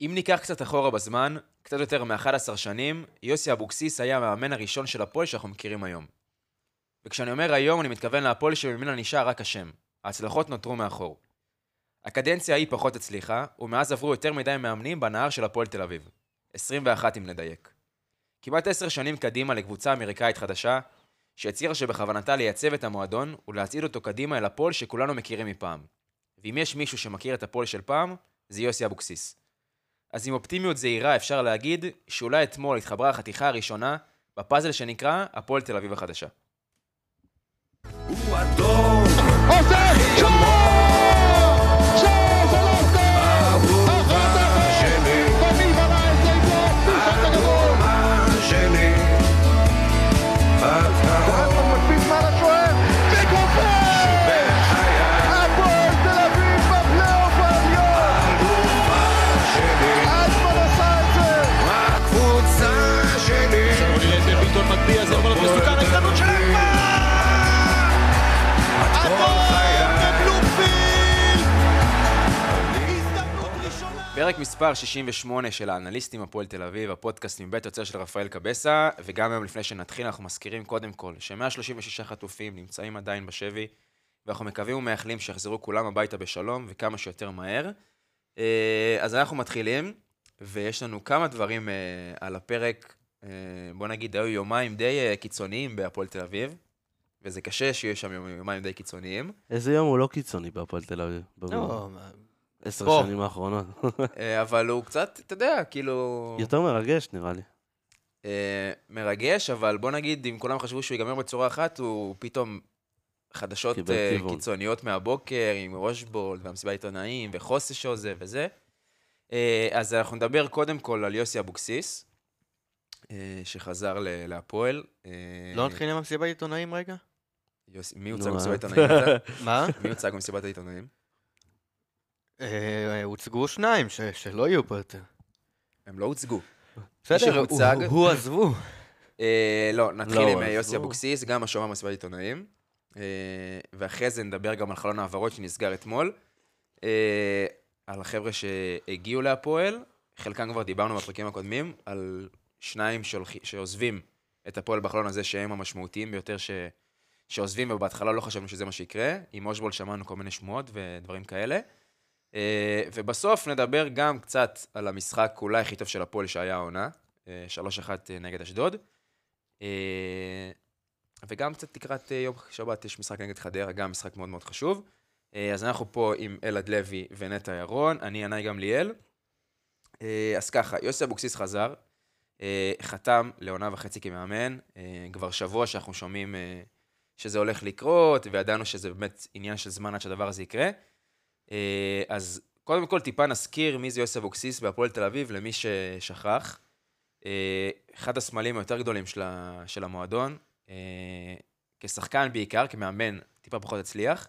אם ניקח קצת אחורה בזמן, קצת יותר מ-11 שנים, יוסי אבוקסיס היה המאמן הראשון של הפועל שאנחנו מכירים היום. וכשאני אומר היום, אני מתכוון להפועל שממנה נשאר רק השם. ההצלחות נותרו מאחור. הקדנציה ההיא פחות הצליחה, ומאז עברו יותר מדי מאמנים בנהר של הפועל תל אביב. 21 אם נדייק. כמעט עשר שנים קדימה לקבוצה אמריקאית חדשה, שהצהירה שבכוונתה לייצב את המועדון ולהצעיד אותו קדימה אל הפועל שכולנו מכירים מפעם. ואם יש מישהו שמכיר את הפועל של פעם, זה יוסי אבוקסיס. אז עם אופטימיות זהירה אפשר להגיד שאולי אתמול התחברה החתיכה הראשונה בפאזל שנקרא הפועל תל אביב החדשה. הוא אדום, פרק מספר 68 של האנליסטים הפועל תל אביב, הפודקאסט מבית יוצר של רפאל קבסה, וגם היום לפני שנתחיל אנחנו מזכירים קודם כל ש-136 חטופים נמצאים עדיין בשבי, ואנחנו מקווים ומייחלים שיחזרו כולם הביתה בשלום וכמה שיותר מהר. אה, אז אנחנו מתחילים, ויש לנו כמה דברים אה, על הפרק, אה, בוא נגיד, היו יומיים די קיצוניים בהפועל תל אביב, וזה קשה שיהיו שם יומיים די קיצוניים. איזה יום הוא לא קיצוני בהפועל תל אביב? לא, עשר פה. שנים האחרונות. אה, אבל הוא קצת, אתה יודע, כאילו... יותר מרגש נראה לי. אה, מרגש, אבל בוא נגיד, אם כולם חשבו שהוא ייגמר בצורה אחת, הוא פתאום חדשות אה. קיצוניות מהבוקר, עם רושבולד והמסיבה עיתונאים, וחוסה שעוזב וזה. אז אנחנו נדבר קודם כל על יוסי אבוקסיס, שחזר להפועל. לא נתחיל עם המסיבת עיתונאים רגע? יוסי, מי הוצג במסיבת. העיתונאים? מה? מי הוצג במסיבת העיתונאים? אה, הוצגו שניים, שלא יהיו פה יותר. הם לא הוצגו. בסדר, הוא- עזבו. אה, לא, נתחיל לא, עם אה, יוסי. אבוקסיס, גם השומע במסיבת עיתונאים. ואחרי זה נדבר גם על חלון העברות שנסגר אתמול. על החבר'ה שהגיעו להפועל, חלקם כבר דיברנו בפרקים הקודמים, על שניים שעוזבים את הפועל בחלון הזה, שהם המשמעותיים ביותר ש... שעוזבים, ובהתחלה לא חשבנו שזה מה שיקרה. עם אושבולד שמענו כל מיני שמועות ודברים כאלה. אה, ובסוף נדבר גם קצת על המשחק אולי הכי טוב של הפועל שהיה העונה, אה, 3-1 נגד אשדוד. אה, וגם קצת לקראת אה, יום שבת יש משחק נגד חדרה, גם משחק מאוד מאוד חשוב. אה, אז אנחנו פה עם אלעד לוי ונטע ירון, אני ינאי גמליאל. אה, אז ככה, יוסי אבוקסיס חזר, אה, חתם לעונה וחצי כמאמן, אה, כבר שבוע שאנחנו שומעים אה, שזה הולך לקרות, וידענו שזה באמת עניין של זמן עד שהדבר הזה יקרה. אה, אז קודם כל טיפה נזכיר מי זה יוסי אבוקסיס בהפועל תל אביב, למי ששכח. אה, אחד הסמלים היותר גדולים של, ה, של המועדון, אה, כשחקן בעיקר, כמאמן, טיפה פחות הצליח.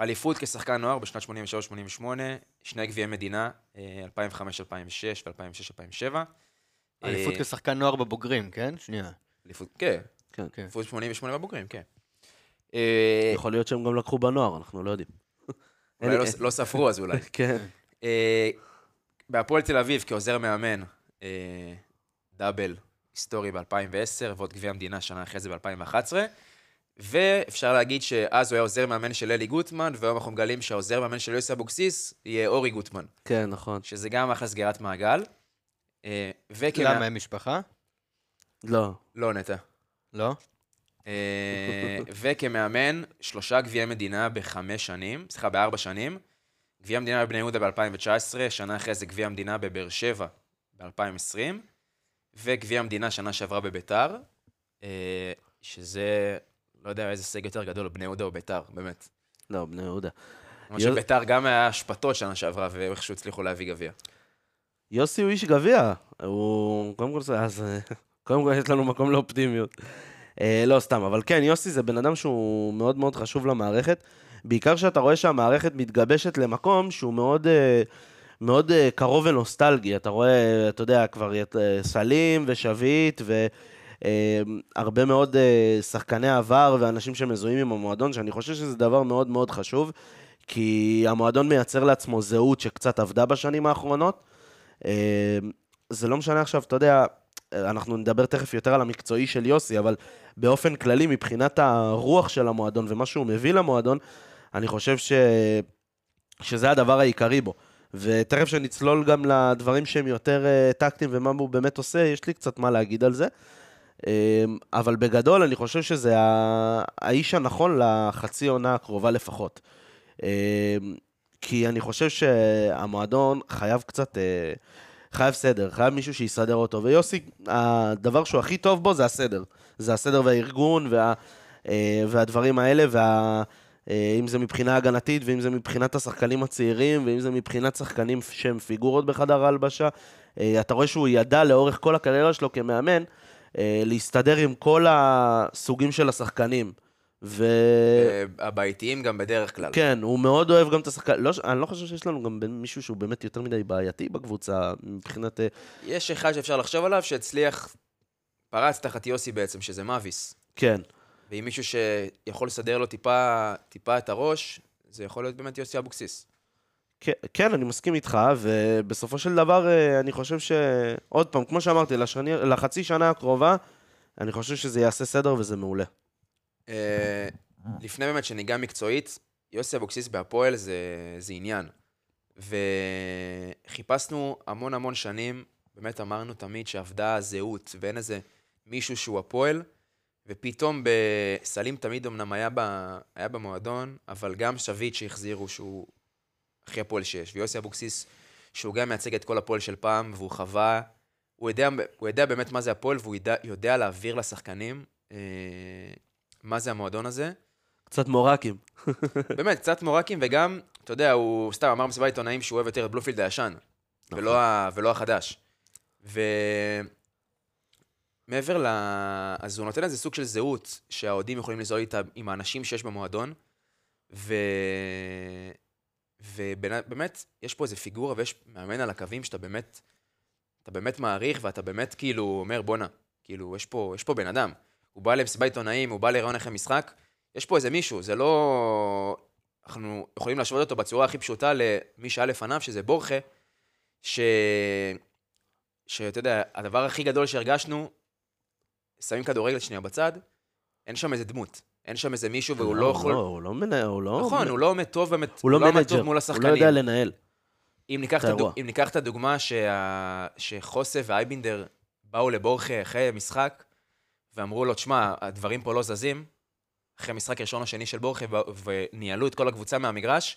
אליפות כשחקן נוער בשנת 83-88, שני גביעי מדינה, אה, 2005-2006 ו-2006-2007. אליפות כשחקן נוער בבוגרים, כן? שנייה. אליפות, כן, כן. כן. אליפות 88 בבוגרים, כן. יכול להיות שהם גם לקחו בנוער, אנחנו לא יודעים. אולי לא, לא ספרו אז אולי. כן. אה, בהפועל תל אביב כעוזר מאמן, אה, דאבל היסטורי ב-2010, ועוד גביע המדינה שנה אחרי זה ב-2011. ואפשר להגיד שאז הוא היה עוזר מאמן של אלי גוטמן, והיום אנחנו מגלים שהעוזר מאמן של יוסי אבוקסיס יהיה אורי גוטמן, כן, נכון. שזה גם אחלה סגירת מעגל. אה, וכמא- למה הם משפחה? לא. לא, נטע. לא? אה, וכמאמן, שלושה גביעי מדינה בחמש שנים, סליחה, בארבע שנים. גביע המדינה בבני יהודה ב-2019, שנה אחרי זה גביע המדינה בבאר שבע ב-2020, וגביע המדינה שנה שעברה בביתר, אה, שזה, לא יודע איזה הישג יותר גדול, בני יהודה או ביתר, באמת. לא, בני יהודה. כמו יו- שביתר גם היה השפטות שנה שעברה, ואיכשהו הצליחו להביא גביע. יוסי הוא איש גביע. הוא... קודם כל זה... אז... אה, קודם כל יש לנו מקום לאופטימיות. אה, לא, סתם. אבל כן, יוסי זה בן אדם שהוא מאוד מאוד חשוב למערכת. בעיקר שאתה רואה שהמערכת מתגבשת למקום שהוא מאוד... אה, מאוד אה, קרוב ונוסטלגי, אתה רואה, אתה יודע, כבר אה, סלים ושביט והרבה מאוד אה, שחקני עבר ואנשים שמזוהים עם המועדון, שאני חושב שזה דבר מאוד מאוד חשוב, כי המועדון מייצר לעצמו זהות שקצת עבדה בשנים האחרונות. אה, זה לא משנה עכשיו, אתה יודע, אנחנו נדבר תכף יותר על המקצועי של יוסי, אבל באופן כללי, מבחינת הרוח של המועדון ומה שהוא מביא למועדון, אני חושב ש... שזה הדבר העיקרי בו. ותכף שנצלול גם לדברים שהם יותר אה, טקטיים ומה הוא באמת עושה, יש לי קצת מה להגיד על זה. אה, אבל בגדול, אני חושב שזה האיש הנכון לחצי עונה הקרובה לפחות. אה, כי אני חושב שהמועדון חייב קצת, אה, חייב סדר, חייב מישהו שיסדר אותו. ויוסי, הדבר שהוא הכי טוב בו זה הסדר. זה הסדר והארגון וה, אה, והדברים האלה, וה... אה, אם זה מבחינה הגנתית, ואם זה מבחינת השחקנים הצעירים, ואם זה מבחינת שחקנים שהם פיגורות בחדר ההלבשה. אה, אתה רואה שהוא ידע לאורך כל הקריירה שלו כמאמן, להסתדר עם כל הסוגים של השחקנים. ו... אה, הבעייתיים גם בדרך כלל. כן, הוא מאוד אוהב גם את השחקן. לא, אני לא חושב שיש לנו גם מישהו שהוא באמת יותר מדי בעייתי בקבוצה, מבחינת... אה, יש אחד שאפשר לחשוב עליו שהצליח, פרץ תחת יוסי בעצם, שזה מאביס. כן. ואם מישהו שיכול לסדר לו טיפה, טיפה את הראש, זה יכול להיות באמת יוסי אבוקסיס. כן, כן, אני מסכים איתך, ובסופו של דבר, אה, אני חושב ש... עוד פעם, כמו שאמרתי, לשני, לחצי שנה הקרובה, אני חושב שזה יעשה סדר וזה מעולה. אה, לפני באמת שניגע מקצועית, יוסי אבוקסיס בהפועל זה, זה עניין. וחיפשנו המון המון שנים, באמת אמרנו תמיד שאבדה הזהות, ואין איזה מישהו שהוא הפועל, ופתאום בסלים תמיד אמנם היה, ב, היה במועדון, אבל גם שביט שהחזירו שהוא הכי הפועל שיש, ויוסי אבוקסיס, שהוא גם מייצג את כל הפועל של פעם, והוא חווה, הוא יודע, הוא יודע באמת מה זה הפועל, והוא יודע, יודע להעביר לשחקנים אה, מה זה המועדון הזה. קצת מורקים. באמת, קצת מורקים, וגם, אתה יודע, הוא סתם אמר במסיבת עיתונאים שהוא אוהב יותר את בלופילד הישן, ולא, ה, ולא החדש. ומעבר ל... אז הוא נותן איזה סוג של זהות, שהאוהדים יכולים לזהות איתה עם האנשים שיש במועדון, ו... ובאמת, יש פה איזה פיגורה ויש מאמן על הקווים שאתה באמת, אתה באמת מעריך, ואתה באמת כאילו אומר, בואנה, כאילו, יש פה, יש פה בן אדם. הוא בא למסיבת עיתונאים, הוא בא לראיון אחרי משחק, יש פה איזה מישהו, זה לא... אנחנו יכולים להשוות אותו בצורה הכי פשוטה למי שהיה לפניו, שזה בורחה, ש... שאתה יודע, הדבר הכי גדול שהרגשנו, שמים כדורגל שנייה בצד, אין שם איזה דמות. אין שם איזה מישהו והוא לא יכול... לא, הוא לא מנהל, הוא לא... נכון, הוא לא עומד טוב באמת, הוא לא עומד מנג'ר, טוב מול הוא לא השחקנים. יודע לנהל. אם ניקח, הדוג... אם ניקח את הדוגמה שה... שחוסה ואייבינדר באו לבורחה אחרי משחק, ואמרו לו, תשמע, הדברים פה לא זזים, אחרי המשחק הראשון או שני של בורחה, ו... וניהלו את כל הקבוצה מהמגרש,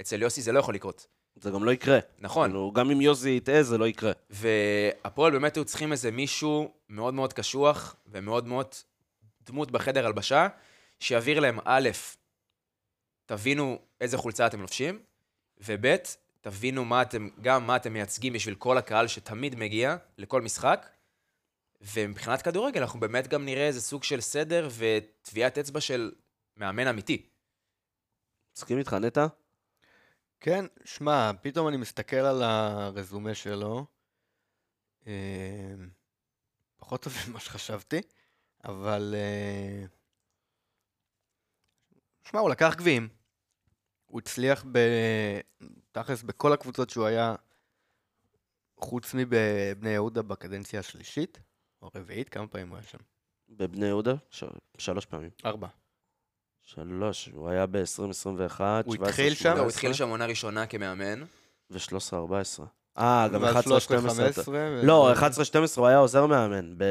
אצל יוסי זה לא יכול לקרות. זה גם לא יקרה. נכון. כאילו, גם אם יוסי יטעה, זה לא יקרה. והפועל באמת היו צריכים איזה מישהו מאוד מאוד קשוח, ומאוד מאוד דמות בחדר הלבשה, שיעביר להם, א', תבינו איזה חולצה אתם לובשים, וב', תבינו מה אתם, גם מה אתם מייצגים בשביל כל הקהל שתמיד מגיע לכל משחק. ומבחינת כדורגל, אנחנו באמת גם נראה איזה סוג של סדר וטביעת אצבע של מאמן אמיתי. מסכים איתך, נטע? כן, שמע, פתאום אני מסתכל על הרזומה שלו. אה, פחות טוב ממה שחשבתי, אבל... אה, שמע, הוא לקח גביעים. הוא הצליח ב... תכלס בכל הקבוצות שהוא היה, חוץ מבבני יהודה בקדנציה השלישית, או הרביעית, כמה פעמים הוא היה שם? בבני יהודה? ש... שלוש פעמים. ארבע. שלוש, הוא היה ב-2021, הוא התחיל שם? לא, הוא התחיל שם עונה ראשונה כמאמן. ו-13-14. אה, גם ואז 11-12. 13-15, ו- לא, 11-12 הוא היה עוזר מאמן. ב...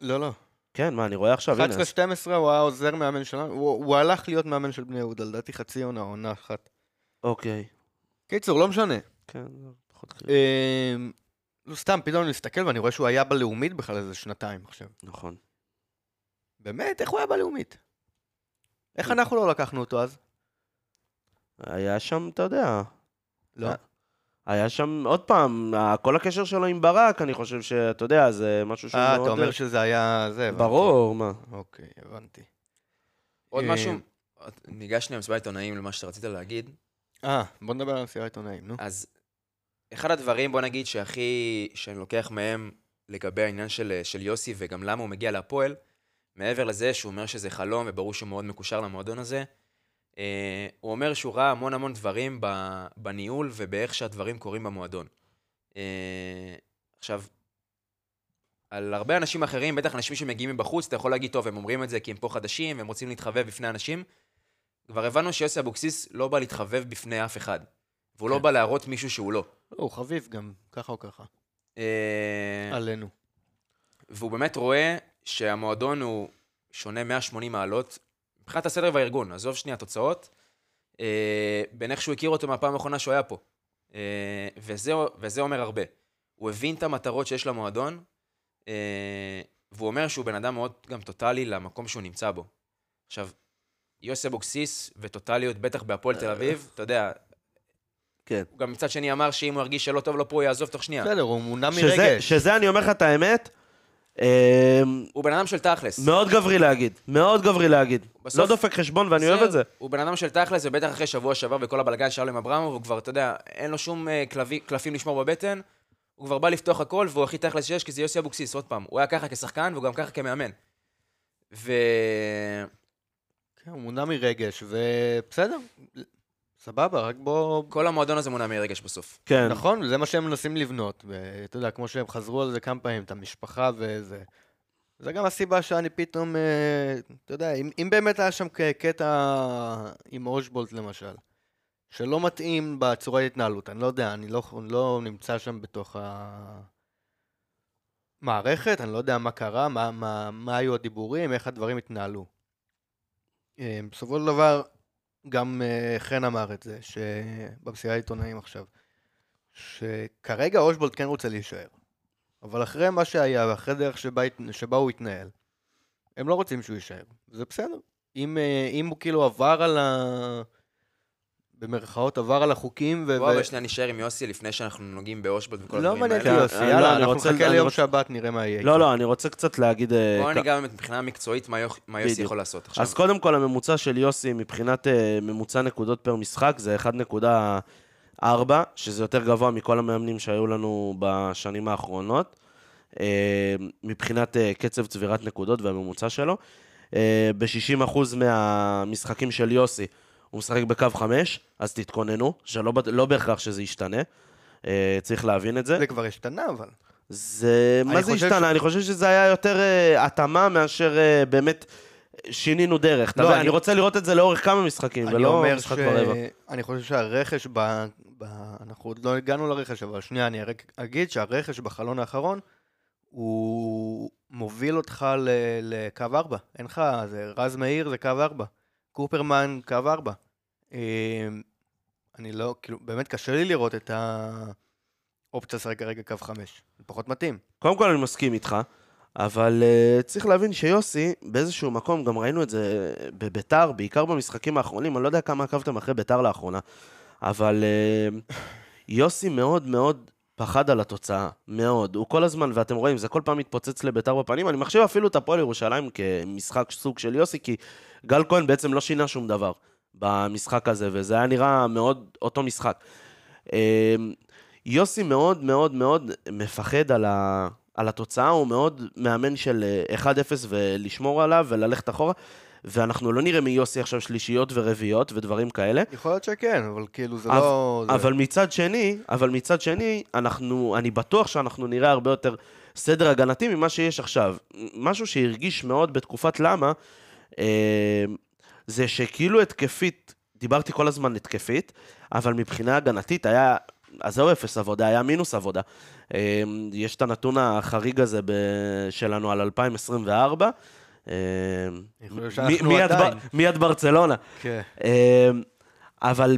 לא, לא. כן, מה, אני רואה עכשיו, הנה. 11-12 הוא היה עוזר מאמן שלנו, הוא, הוא הלך להיות מאמן של בני יהודה, לדעתי חצי עונה, עונה אחת. אוקיי. קיצור, לא משנה. כן, זה פחות חשוב. אה, לא סתם, פתאום אני מסתכל ואני רואה שהוא היה בלאומית בכלל איזה שנתיים עכשיו. נכון. באמת, איך הוא היה בלאומית? איך אנחנו לא לקחנו אותו אז? היה שם, אתה יודע, לא. אה, היה שם, עוד פעם, כל הקשר שלו עם ברק, אני חושב שאתה יודע, זה משהו שהוא אה, מאוד... אתה אומר שזה היה זה, הבנתי. ברור, מה. אוקיי, הבנתי. עוד אה, משהו, ניגש שנייה במסיבת עיתונאים למה שאתה רצית להגיד. אה, בוא נדבר על מסירת עיתונאים, נו. אז אחד הדברים, בוא נגיד, שהכי, שאני לוקח מהם לגבי העניין של, של יוסי וגם למה הוא מגיע להפועל, מעבר לזה שהוא אומר שזה חלום וברור שהוא מאוד מקושר למועדון הזה, אה, הוא אומר שהוא ראה המון המון דברים בניהול ובאיך שהדברים קורים במועדון. אה, עכשיו, על הרבה אנשים אחרים, בטח אנשים שמגיעים מבחוץ, אתה יכול להגיד, טוב, הם אומרים את זה כי הם פה חדשים, והם רוצים להתחבב בפני אנשים. כבר הבנו שיוסי אבוקסיס לא בא להתחבב בפני אף אחד. והוא לא כן. בא להראות מישהו שהוא לא. לא, הוא חביב גם, ככה או ככה. אה, עלינו. והוא באמת רואה שהמועדון הוא שונה 180 מעלות, מבחינת הסדר והארגון, עזוב שנייה תוצאות, אה, בין איך שהוא הכיר אותו מהפעם האחרונה שהוא היה פה. אה, וזה, וזה אומר הרבה. הוא הבין את המטרות שיש למועדון, אה, והוא אומר שהוא בן אדם מאוד גם טוטאלי למקום שהוא נמצא בו. עכשיו, יוסי אבוקסיס וטוטאליות, בטח בהפועל תל אביב, אתה יודע, כן. הוא גם מצד שני אמר שאם הוא ירגיש שלא טוב לו פה, הוא יעזוב תוך שנייה. בסדר, הוא מונע שזה, מרגש. שזה אני אומר לך את האמת, אמ, הוא בן אדם של תכלס. מאוד גברי להגיד, מאוד גברי להגיד. בסוף- לא דופק חשבון ואני אוהב את זה. הוא בן אדם של תכלס, ובטח אחרי שבוע שעבר וכל הבלגן שהיה לו עם אברמוב, הוא כבר, אתה יודע, אין לו שום אה, כלבי- קלפים לשמור בבטן, הוא כבר בא לפתוח הכל, והוא הכי תכלס שיש, כי זה יוסי אבוקסיס, עוד פעם. הוא היה ככה כשחקן, והוא גם ככה כמאמן. ו... כן, הוא מונע מרגש, ובסדר, סבבה, רק בוא... כל המועדון הזה מונע מרגש בסוף. כן. נכון, זה מה שהם מנסים לבנות. ואתה יודע, כמו שהם חזרו על זה כמה פעמים, את המשפחה וזה. זה גם הסיבה שאני פתאום, אה, אתה יודע, אם, אם באמת היה שם קטע עם אושבולט למשל, שלא מתאים בצורת התנהלות, אני לא יודע, אני לא, אני לא נמצא שם בתוך המערכת, אני לא יודע מה קרה, מה, מה, מה היו הדיבורים, איך הדברים התנהלו. אה, בסופו של דבר, גם אה, חן אמר את זה, שבמסירה העיתונאים עכשיו, שכרגע אושבולט כן רוצה להישאר, אבל אחרי מה שהיה ואחרי דרך שבה, שבה הוא התנהל, הם לא רוצים שהוא יישאר, זה בסדר. אם, אה, אם הוא כאילו עבר על ה... במרכאות עבר על החוקים ו... בוא ו- אבל שנייה נשאר עם יוסי לפני שאנחנו נוגעים באושבולט וכל לא הדברים מעניין אותי האלה. יוסי, אני- לא, יאללה, אני אנחנו רוצה- נחכה ליום שבת, נראה מה יהיה. לא. לא, אני רוצה קצת להגיד... אה, בוא כ- ניגע באמת מבחינה מקצועית מה יוסי. יכול לעשות. עכשיו, אז קודם כל, הממוצע של יוסי מבחינת אה, ממוצע נקודות פר משחק זה 1.4, שזה יותר גבוה מכל המאמנים שהיו לנו בשנים האחרונות, אה, מבחינת אה, קצב צבירת נקודות והממוצע שלו. אה, ב-60% מהמשחקים של יוסי הוא משחק בקו 5, אז תתכוננו, שלא לא בהכרח שזה ישתנה. אה, צריך להבין את זה. זה כבר השתנה, אבל. זה, מה זה השתנה? ש- אני חושב שזה היה יותר uh, התאמה מאשר uh, באמת שינינו דרך. לא, אני- אני רוצה לראות את זה לאורך כמה משחקים, ולא משחק ש... ורבע. אני חושב שהרכש ב... ב... אנחנו עוד לא הגענו לרכש, אבל שנייה, אני רק אגיד שהרכש בחלון האחרון, הוא מוביל אותך ל... לקו 4. אין לך, זה רז מאיר זה קו 4. קופרמן קו 4. אה, אני לא, כאילו, באמת קשה לי לראות את האופציה לשחק כרגע קו 5. זה פחות מתאים. קודם כל אני מסכים איתך, אבל uh, צריך להבין שיוסי, באיזשהו מקום, גם ראינו את זה בביתר, בעיקר במשחקים האחרונים, אני לא יודע כמה עקבתם אחרי ביתר לאחרונה, אבל uh, יוסי מאוד מאוד פחד על התוצאה, מאוד. הוא כל הזמן, ואתם רואים, זה כל פעם מתפוצץ לביתר בפנים. אני מחשיב אפילו את הפועל ירושלים כמשחק סוג של יוסי, כי גל כהן בעצם לא שינה שום דבר במשחק הזה, וזה היה נראה מאוד אותו משחק. אה, יוסי מאוד מאוד מאוד מפחד על, ה... על התוצאה, הוא מאוד מאמן של אה, 1-0 ולשמור עליו וללכת אחורה, ואנחנו לא נראה מיוסי עכשיו שלישיות ורביעיות ודברים כאלה. יכול להיות שכן, אבל כאילו זה אבל- לא... זה... אבל מצד שני, אבל מצד שני, אנחנו, אני בטוח שאנחנו נראה הרבה יותר סדר הגנתי ממה שיש עכשיו. משהו שהרגיש מאוד בתקופת למה, אה, זה שכאילו התקפית, דיברתי כל הזמן התקפית, אבל מבחינה הגנתית היה, אז זהו אפס עבודה, היה מינוס עבודה. אה, יש את הנתון החריג הזה ב, שלנו על 2024. אה, אני חושב מי- שאנחנו מיד ברצלונה. כן. אמ, אבל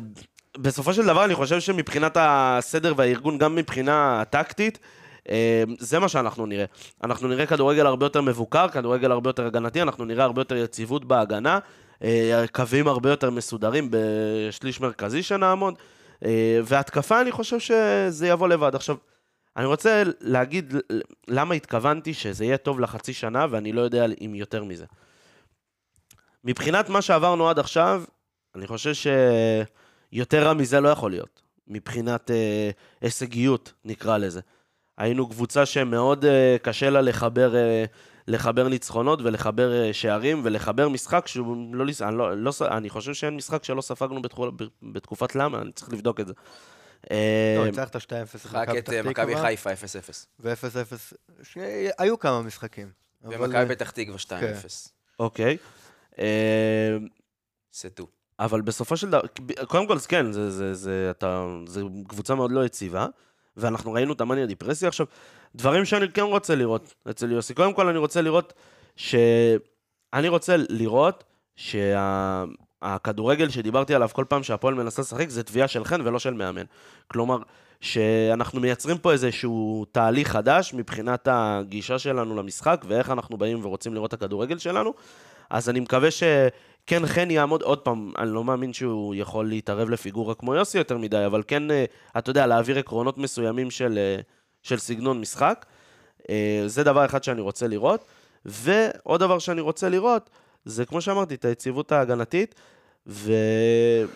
בסופו של דבר אני חושב שמבחינת הסדר והארגון, גם מבחינה טקטית, אמ, זה מה שאנחנו נראה. אנחנו נראה כדורגל הרבה יותר מבוקר, כדורגל הרבה יותר הגנתי, אנחנו נראה הרבה יותר יציבות בהגנה, אה, קווים הרבה יותר מסודרים בשליש מרכזי שנעמוד, אה, והתקפה, אני חושב שזה יבוא לבד. עכשיו, אני רוצה להגיד למה התכוונתי שזה יהיה טוב לחצי שנה, ואני לא יודע אם יותר מזה. מבחינת מה שעברנו עד עכשיו, אני חושב שיותר רע מזה לא יכול להיות, מבחינת אה, הישגיות, נקרא לזה. היינו קבוצה שמאוד אה, קשה לה לחבר אה, לחבר ניצחונות ולחבר אה, שערים ולחבר משחק שהוא לא... אני, לא, לא, אני חושב שאין משחק שלא ספגנו בתחו- ב- בתקופת למה, אני צריך לבדוק את זה. אה, לא, ניצחת 2-0 רק את אה, מכבי חיפה 0-0. ו-0-0. היו כמה משחקים. ומכבי אה, פתח תקווה 2-0. אוקיי. אה, סטו. אבל בסופו של דבר, קודם כל, כן, זה, זה, זה, אתה, זה קבוצה מאוד לא יציבה, ואנחנו ראינו את המאניה דיפרסיה. עכשיו, דברים שאני כן רוצה לראות אצל יוסי. קודם כל, אני רוצה לראות ש... אני רוצה לראות שהכדורגל שדיברתי עליו כל פעם שהפועל מנסה לשחק זה תביעה של חן ולא של מאמן. כלומר, שאנחנו מייצרים פה איזשהו תהליך חדש מבחינת הגישה שלנו למשחק ואיך אנחנו באים ורוצים לראות את הכדורגל שלנו. אז אני מקווה שכן חן יעמוד, עוד פעם, אני לא מאמין שהוא יכול להתערב לפיגורה כמו יוסי יותר מדי, אבל כן, אה, אתה יודע, להעביר עקרונות מסוימים של, אה, של סגנון משחק. אה, זה דבר אחד שאני רוצה לראות. ועוד דבר שאני רוצה לראות, זה כמו שאמרתי, את היציבות ההגנתית, ו...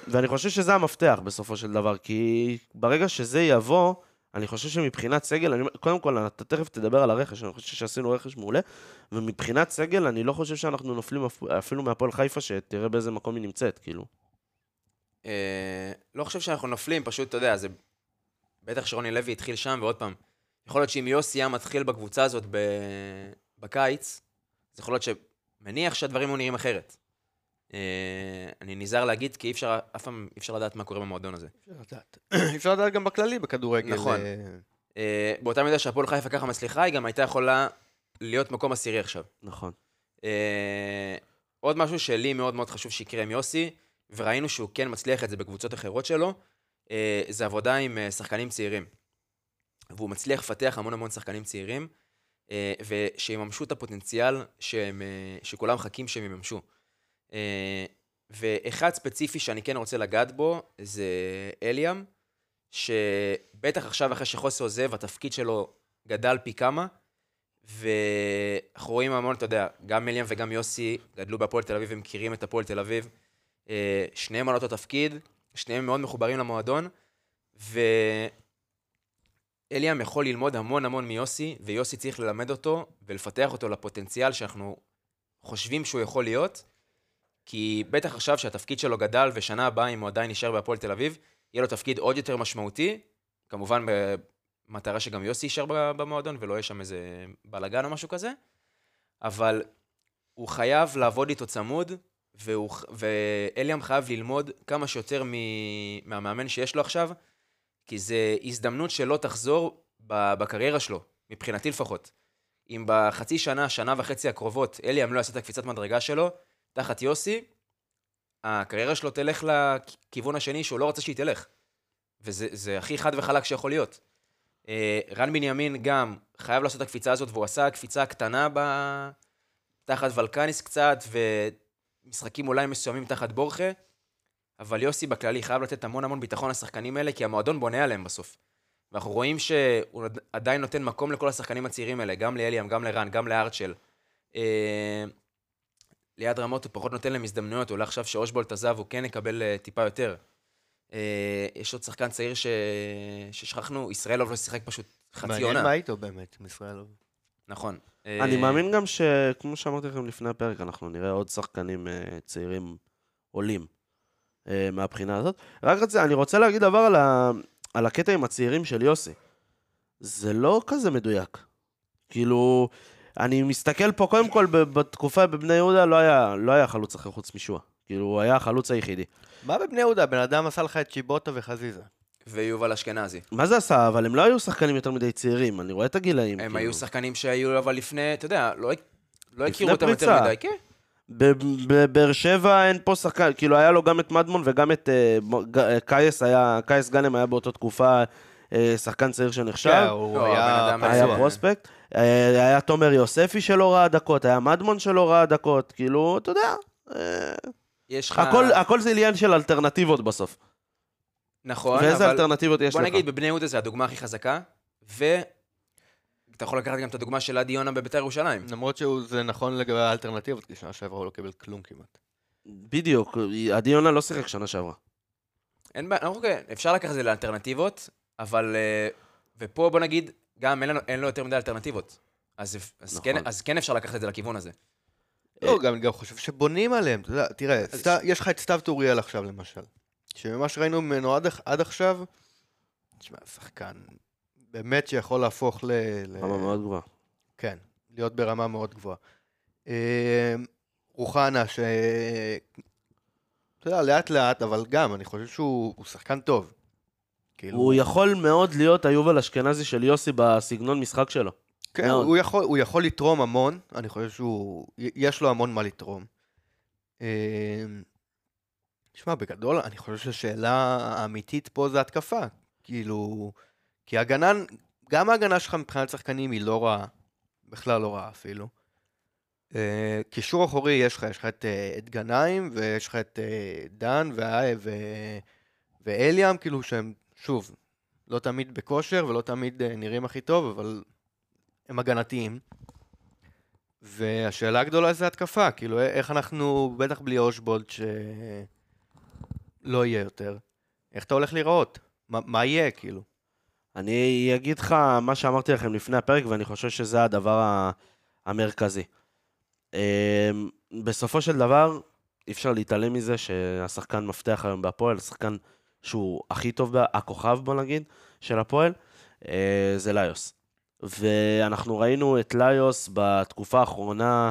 ואני חושב שזה המפתח בסופו של דבר, כי ברגע שזה יבוא, אני חושב שמבחינת סגל, אני... קודם כל, אתה תכף תדבר על הרכש, אני חושב שעשינו רכש מעולה, ומבחינת סגל, אני לא חושב שאנחנו נופלים אפ- אפילו מהפועל חיפה, שתראה באיזה מקום היא נמצאת, כאילו. אה, לא חושב שאנחנו נופלים, פשוט, אתה יודע, זה... בטח שרוני לוי התחיל שם, ועוד פעם, יכול להיות שאם יוסי היה מתחיל בקבוצה הזאת ב... בקיץ, אז יכול להיות שמניח שהדברים היו נראים אחרת. אה, אני נזהר להגיד, כי אי אפשר, אף פעם אי אפשר לדעת מה קורה במועדון הזה. אפשר לדעת. אפשר לדעת גם בכללי בכדורגל. נכון. אה, אה, באותה מידה שהפועל חיפה ככה מצליחה, היא גם הייתה יכולה להיות מקום עשירי עכשיו. נכון. אה, עוד משהו שלי מאוד מאוד חשוב שיקרה עם יוסי, וראינו שהוא כן מצליח את זה בקבוצות אחרות שלו, אה, זה עבודה עם אה, שחקנים צעירים. והוא מצליח לפתח המון המון שחקנים צעירים, אה, ושיממשו את הפוטנציאל שהם, אה, שכולם מחכים שהם יממשו. אה, ואחד ספציפי שאני כן רוצה לגעת בו, זה אליאם, שבטח עכשיו אחרי שחוסי עוזב, התפקיד שלו גדל פי כמה, ואנחנו רואים המון, אתה יודע, גם אליאם וגם יוסי גדלו בהפועל תל אביב ומכירים את הפועל תל אביב. שניהם על אותו תפקיד, שניהם מאוד מחוברים למועדון, ואליאם יכול ללמוד המון המון מיוסי, ויוסי צריך ללמד אותו ולפתח אותו לפוטנציאל שאנחנו חושבים שהוא יכול להיות, כי בטח עכשיו שהתפקיד שלו גדל, ושנה הבאה, אם הוא עדיין נשאר בהפועל תל אביב, יהיה לו תפקיד עוד יותר משמעותי, כמובן במטרה שגם יוסי יישאר במועדון ולא יהיה שם איזה בלאגן או משהו כזה, אבל הוא חייב לעבוד איתו צמוד, והוא, ואליאם חייב ללמוד כמה שיותר מהמאמן שיש לו עכשיו, כי זו הזדמנות שלא תחזור בקריירה שלו, מבחינתי לפחות. אם בחצי שנה, שנה וחצי הקרובות, אליאם לא יעשה את הקפיצת מדרגה שלו, תחת יוסי, הקריירה שלו תלך לכיוון השני שהוא לא רוצה שהיא תלך. וזה זה הכי חד וחלק שיכול להיות. אה, רן בנימין גם חייב לעשות את הקפיצה הזאת, והוא עשה קפיצה קטנה ב... תחת ולקניס קצת, ומשחקים אולי מסוימים תחת בורחה, אבל יוסי בכללי חייב לתת המון המון ביטחון לשחקנים האלה, כי המועדון בונה עליהם בסוף. ואנחנו רואים שהוא עד- עדיין נותן מקום לכל השחקנים הצעירים האלה, גם לאליאם, גם לרן, גם לארצ'ל. אה, ליד רמות הוא פחות נותן להם הזדמנויות, אולי עכשיו שאושבולט עזב הוא כן יקבל אה, טיפה יותר. אה, יש עוד שחקן צעיר ש... ששכחנו, ישראלוב לא שיחק פשוט חצי מעניין עונה. מה איתו באמת, עם ישראל. נכון. אני אה, מאמין גם שכמו שאמרתי לכם לפני הפרק, אנחנו נראה עוד שחקנים אה, צעירים עולים מהבחינה הזאת. רק רצה, אני רוצה להגיד דבר על, ה, על הקטע עם הצעירים של יוסי. זה לא כזה מדויק. כאילו, אני מסתכל פה, קודם כל, ב- בתקופה בבני יהודה לא היה, לא היה חלוץ אחר חוץ משועה. כאילו, הוא היה החלוץ היחידי. מה בבני יהודה? בן אדם עשה לך את צ'יבוטה וחזיזה. ויובל אשכנזי. מה זה עשה? אבל הם לא היו שחקנים יותר מדי צעירים, אני רואה את הגילאים. הם כאילו. היו שחקנים שהיו אבל לפני, אתה יודע, לא, לא הכירו אותם יותר. מדי, כן. בבאר שבע אין פה שחקן, כאילו היה לו גם את מדמון וגם את אה, אה, קייס היה, קייס גאנם היה באותה תקופה אה, שחקן צעיר שנחשב, כן, הוא לא, היה. פרוספקט, היה תומר יוספי שלא ראה דקות, היה מדמון שלא ראה דקות, כאילו, אתה יודע, יש לך... הכל, הכל זה עניין של אלטרנטיבות בסוף. נכון, ואיזה אבל... אלטרנטיבות יש בוא לך? נגיד, בבני יהודה זה הדוגמה הכי חזקה, ואתה יכול לקחת גם את הדוגמה של עדי יונה בביתר ירושלים. למרות שזה נכון לגבי האלטרנטיבות, כי שנה שעברה הוא לא קיבל כלום כמעט. בדיוק, עדי יונה לא שיחק שנה שעברה. אין בעיה, אוקיי, אפשר לקחת את זה לאלטרנטיבות, אבל... אה, ופה בוא נגיד, גם אין, לנו, אין לו יותר מדי אלטרנטיבות. אז, אז, נכון. כן, אז כן אפשר לקחת את זה לכיוון הזה. לא, גם אני גם חושב שבונים עליהם, אתה יודע, תראה, סת- יש לך את סתיו טוריאל עכשיו למשל, שממה שראינו ממנו עד, עד עכשיו, תשמע, שחקן באמת שיכול להפוך ל... ל- רמה מאוד גבוהה. כן, להיות ברמה מאוד גבוהה. אה, רוחנה, ש... אתה יודע, לאט לאט, אבל גם, אני חושב שהוא הוא שחקן טוב. כאילו, הוא יכול מאוד להיות היובל אשכנזי של יוסי בסגנון משחק שלו. כן, מאוד. הוא יכול, הוא יכול לתרום המון, אני חושב שהוא, יש לו המון מה לתרום. אה, תשמע, בגדול, אני חושב שהשאלה האמיתית פה זה התקפה. כאילו, כי הגנה, גם ההגנה שלך מבחינת שחקנים היא לא רעה, בכלל לא רעה אפילו. אה, קישור אחורי יש לך, יש לך את, אה, את גנאים, ויש לך את אה, דן וה- ו- ואליאם, כאילו שהם, שוב, לא תמיד בכושר ולא תמיד נראים הכי טוב, אבל הם הגנתיים. והשאלה הגדולה זה התקפה, כאילו איך אנחנו, בטח בלי אושבולד שלא יהיה יותר, איך אתה הולך להיראות? מה, מה יהיה, כאילו? אני אגיד לך מה שאמרתי לכם לפני הפרק, ואני חושב שזה הדבר המרכזי. אמ, בסופו של דבר, אי אפשר להתעלם מזה שהשחקן מפתח היום בהפועל, השחקן שהוא הכי טוב, הכוכב בוא נגיד, של הפועל, אה, זה ליוס. ואנחנו ראינו את ליוס בתקופה האחרונה,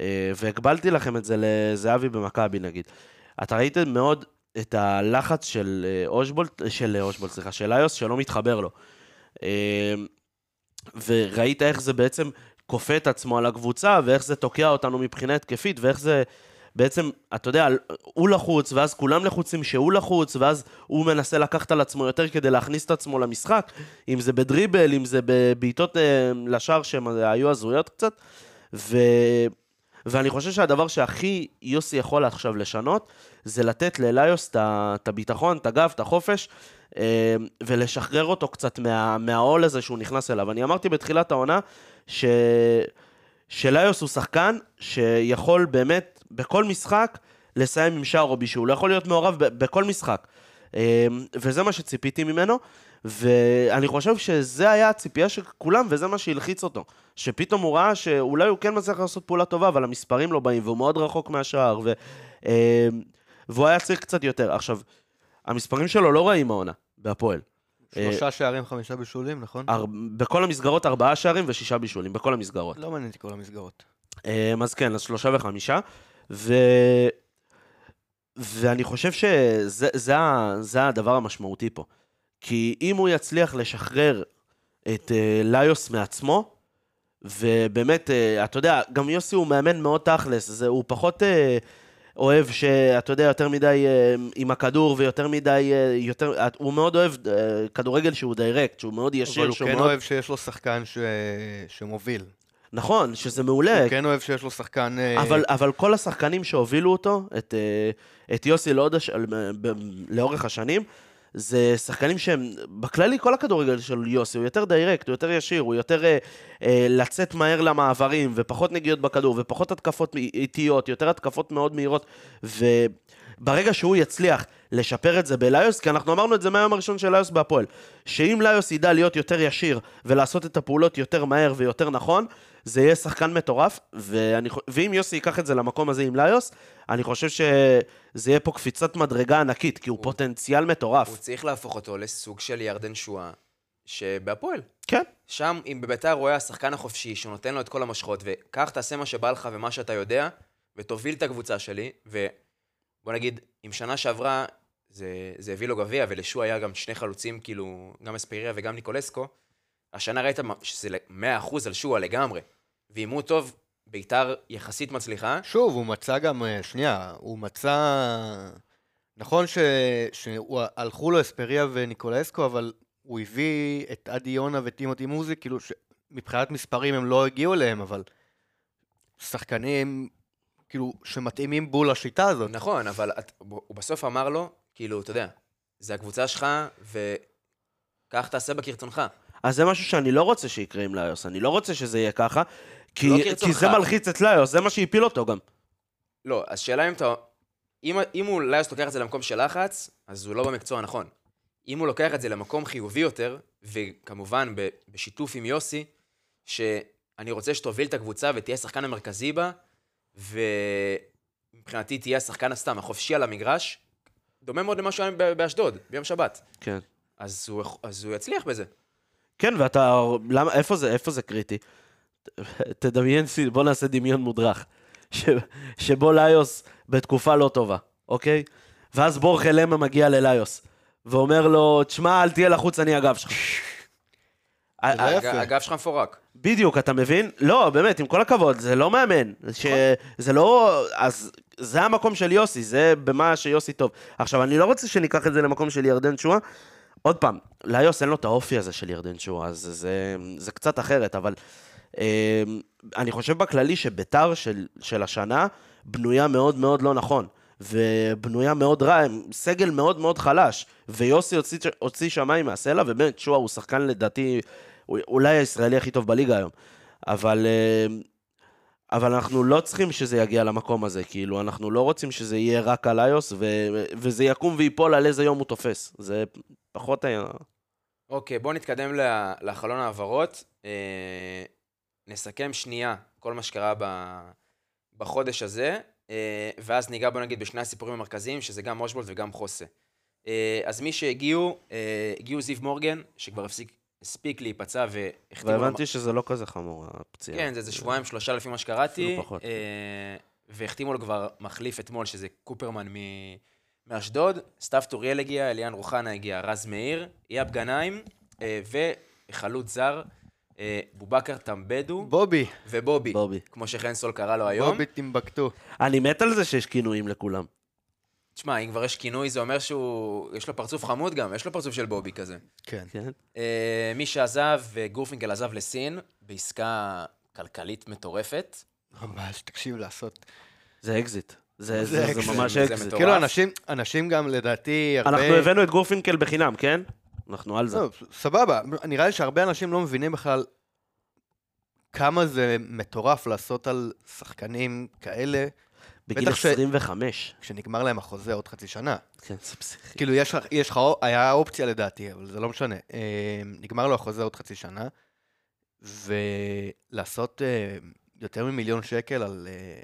אה, והגבלתי לכם את זה לזהבי במכבי נגיד. אתה ראיתם מאוד את הלחץ של אה, אושבולט, של אה, אושבולט, סליחה, של ליוס, שלא מתחבר לו. אה, וראית איך זה בעצם כופה את עצמו על הקבוצה, ואיך זה תוקע אותנו מבחינה התקפית, ואיך זה בעצם, אתה יודע, הוא לחוץ, ואז כולם לחוצים שהוא לחוץ, ואז הוא מנסה לקחת על עצמו יותר כדי להכניס את עצמו למשחק, אם זה בדריבל, אם זה בבעיטות אה, לשער שהן היו הזויות קצת. ו... ואני חושב שהדבר שהכי יוסי יכול עכשיו לשנות, זה לתת לאליוס את הביטחון, את הגב, את החופש, אה, ולשחרר אותו קצת מה, מהעול הזה שהוא נכנס אליו. אני אמרתי בתחילת העונה, ש... שליוס הוא שחקן שיכול באמת בכל משחק לסיים עם שער או בישול, הוא יכול להיות מעורב ב- בכל משחק. אה, וזה מה שציפיתי ממנו, ואני חושב שזה היה הציפייה של כולם, וזה מה שהלחיץ אותו. שפתאום הוא ראה שאולי הוא כן מצליח לעשות פעולה טובה, אבל המספרים לא באים, והוא מאוד רחוק מהשער, ו... אה, והוא היה צריך קצת יותר. עכשיו, המספרים שלו לא רעים העונה, בהפועל. שלושה שערים, חמישה בישולים, נכון? אר... בכל המסגרות ארבעה שערים ושישה בישולים, בכל המסגרות. לא מעניין אותי כל המסגרות. אה, אז כן, אז שלושה וחמישה. ו... ואני חושב שזה זה, זה הדבר המשמעותי פה. כי אם הוא יצליח לשחרר את אה, ליוס מעצמו, ובאמת, אה, אתה יודע, גם יוסי הוא מאמן מאוד תכלס, זה, הוא פחות אה, אוהב שאתה יודע, יותר מדי אה, עם הכדור ויותר מדי, אה, יותר, הוא מאוד אוהב אה, כדורגל שהוא direct, שהוא מאוד ישיר, אבל הוא כן מאוד... אוהב שיש לו שחקן ש... שמוביל. נכון, שזה מעולה, הוא כן אוהב שיש לו שחקן... אבל, אבל כל השחקנים שהובילו אותו, את, את יוסי לאורך השנים, זה שחקנים שהם, בכללי כל הכדורגל של יוסי הוא יותר direct, הוא יותר ישיר, הוא יותר אה, אה, לצאת מהר למעברים, ופחות נגיעות בכדור, ופחות התקפות איטיות, יותר התקפות מאוד מהירות, וברגע שהוא יצליח לשפר את זה בליוס, כי אנחנו אמרנו את זה מהיום הראשון של ליוס בהפועל, שאם ליוס ידע להיות יותר ישיר ולעשות את הפעולות יותר מהר ויותר נכון, זה יהיה שחקן מטורף, ואני, ואם יוסי ייקח את זה למקום הזה עם ליוס, אני חושב שזה יהיה פה קפיצת מדרגה ענקית, כי הוא פוטנציאל מטורף. הוא צריך להפוך אותו לסוג של ירדן שואה, שבהפועל. כן. שם, אם בביתר רואה השחקן החופשי, שהוא נותן לו את כל המושכות, וקח, תעשה מה שבא לך ומה שאתה יודע, ותוביל את הקבוצה שלי, ובוא נגיד, אם שנה שעברה זה, זה הביא לו גביע, ולשוע היה גם שני חלוצים, כאילו, גם אספיריה וגם ניקולסקו, השנה ראית שזה ל- 100% על שועה לגמרי. ואם הוא טוב, ביתר יחסית מצליחה, שוב, הוא מצא גם, אה, שנייה, הוא מצא... נכון ש... שהלכו לו אספריה וניקולסקו, אבל הוא הביא את אדי יונה וטימותי מוזי, כאילו שמבחינת מספרים הם לא הגיעו אליהם, אבל שחקנים, כאילו, שמתאימים בול לשיטה הזאת. נכון, אבל את, הוא בסוף אמר לו, כאילו, אתה יודע, זה הקבוצה שלך, וכך תעשה בה כרצונך. אז זה משהו שאני לא רוצה שיקרה עם ליוס, אני לא רוצה שזה יהיה ככה, כי, לא כי. זה מלחיץ את ליוס, זה מה שהפיל אותו גם. לא, אז שאלה אם אתה... אם, אם הוא ליוס לוקח את זה למקום של לחץ, אז הוא לא במקצוע הנכון. אם הוא לוקח את זה למקום חיובי יותר, וכמובן ב, בשיתוף עם יוסי, שאני אני רוצה שתוביל את הקבוצה ותהיה השחקן המרכזי בה, ומבחינתי תהיה השחקן הסתם, החופשי על המגרש, דומה מאוד למה שהיה באשדוד, ביום שבת. כן. אז הוא, אז הוא יצליח בזה. כן, ואתה... למה, איפה זה, איפה זה קריטי? תדמיין, בוא נעשה דמיון מודרך. ש, שבו ליוס בתקופה לא טובה, אוקיי? ואז בורחה למה מגיע לליוס, ואומר לו, תשמע, אל תהיה לחוץ, אני הגב שלך. ה- ה- הג- הגב שלך מפורק. בדיוק, אתה מבין? לא, באמת, עם כל הכבוד, זה לא מאמן. ש... זה לא... אז זה המקום של יוסי, זה במה שיוסי טוב. עכשיו, אני לא רוצה שניקח את זה למקום של ירדן שואה. עוד פעם, ליוס אין לו את האופי הזה של ירדן שואה, אז זה, זה קצת אחרת, אבל אה, אני חושב בכללי שביתר של, של השנה בנויה מאוד מאוד לא נכון. ובנויה מאוד רע, עם סגל מאוד מאוד חלש. ויוסי הוציא, הוציא שמיים מהסלע, ובאמת שואה הוא שחקן לדעתי, אולי הישראלי הכי טוב בליגה היום. אבל, אה, אבל אנחנו לא צריכים שזה יגיע למקום הזה, כאילו, אנחנו לא רוצים שזה יהיה רק על איוס, ו, וזה יקום ויפול על איזה יום הוא תופס. זה פחות היה... אוקיי, בואו נתקדם לחלון העברות. אה, נסכם שנייה כל מה שקרה ב, בחודש הזה, אה, ואז ניגע, בוא נגיד, בשני הסיפורים המרכזיים, שזה גם אושבולט וגם חוסה. אה, אז מי שהגיעו, אה, הגיעו זיו מורגן, שכבר הפסיק, הספיק להיפצע והחתימו... והבנתי שזה לא כזה חמור, הפציעה. כן, זה איזה שבועיים, שלושה לפי מה שקראתי. אפילו פחות. אה, והחתימו לו כבר מחליף אתמול, שזה קופרמן מ... מאשדוד. סתיו טוריאל הגיע, אליאן רוחנה הגיע, רז מאיר, אייב גנאים, אה, וחלוץ זר, אה, בובקר טמבדו בובי, ובובי, בובי. כמו שחן סול קרא לו היום. בובי טימבקטו. אני מת על זה שיש כינויים לכולם. תשמע, אם כבר יש כינוי, זה אומר שהוא... יש לו פרצוף חמוד גם, יש לו פרצוף של בובי כזה. כן. כן? אה, מי שעזב, אה, גורפינקל עזב לסין, בעסקה כלכלית מטורפת. ממש, תקשיב, לעשות. זה אקזיט. זה, זה זה, זה. ממש אקזיט. כאילו, אנשים, אנשים גם, לדעתי, הרבה... אנחנו הבאנו את גורפינקל בחינם, כן? אנחנו על זה. לא, סבבה, נראה לי שהרבה אנשים לא מבינים בכלל כמה זה מטורף לעשות על שחקנים כאלה, בגיל בטח ש- 25. כשנגמר להם החוזה עוד חצי שנה. כן, זה פסיכי. כאילו, יש לך, יש לך, היה אופציה לדעתי, אבל זה לא משנה. אה, נגמר לו החוזה עוד חצי שנה, ולעשות אה, יותר ממיליון שקל על... אה,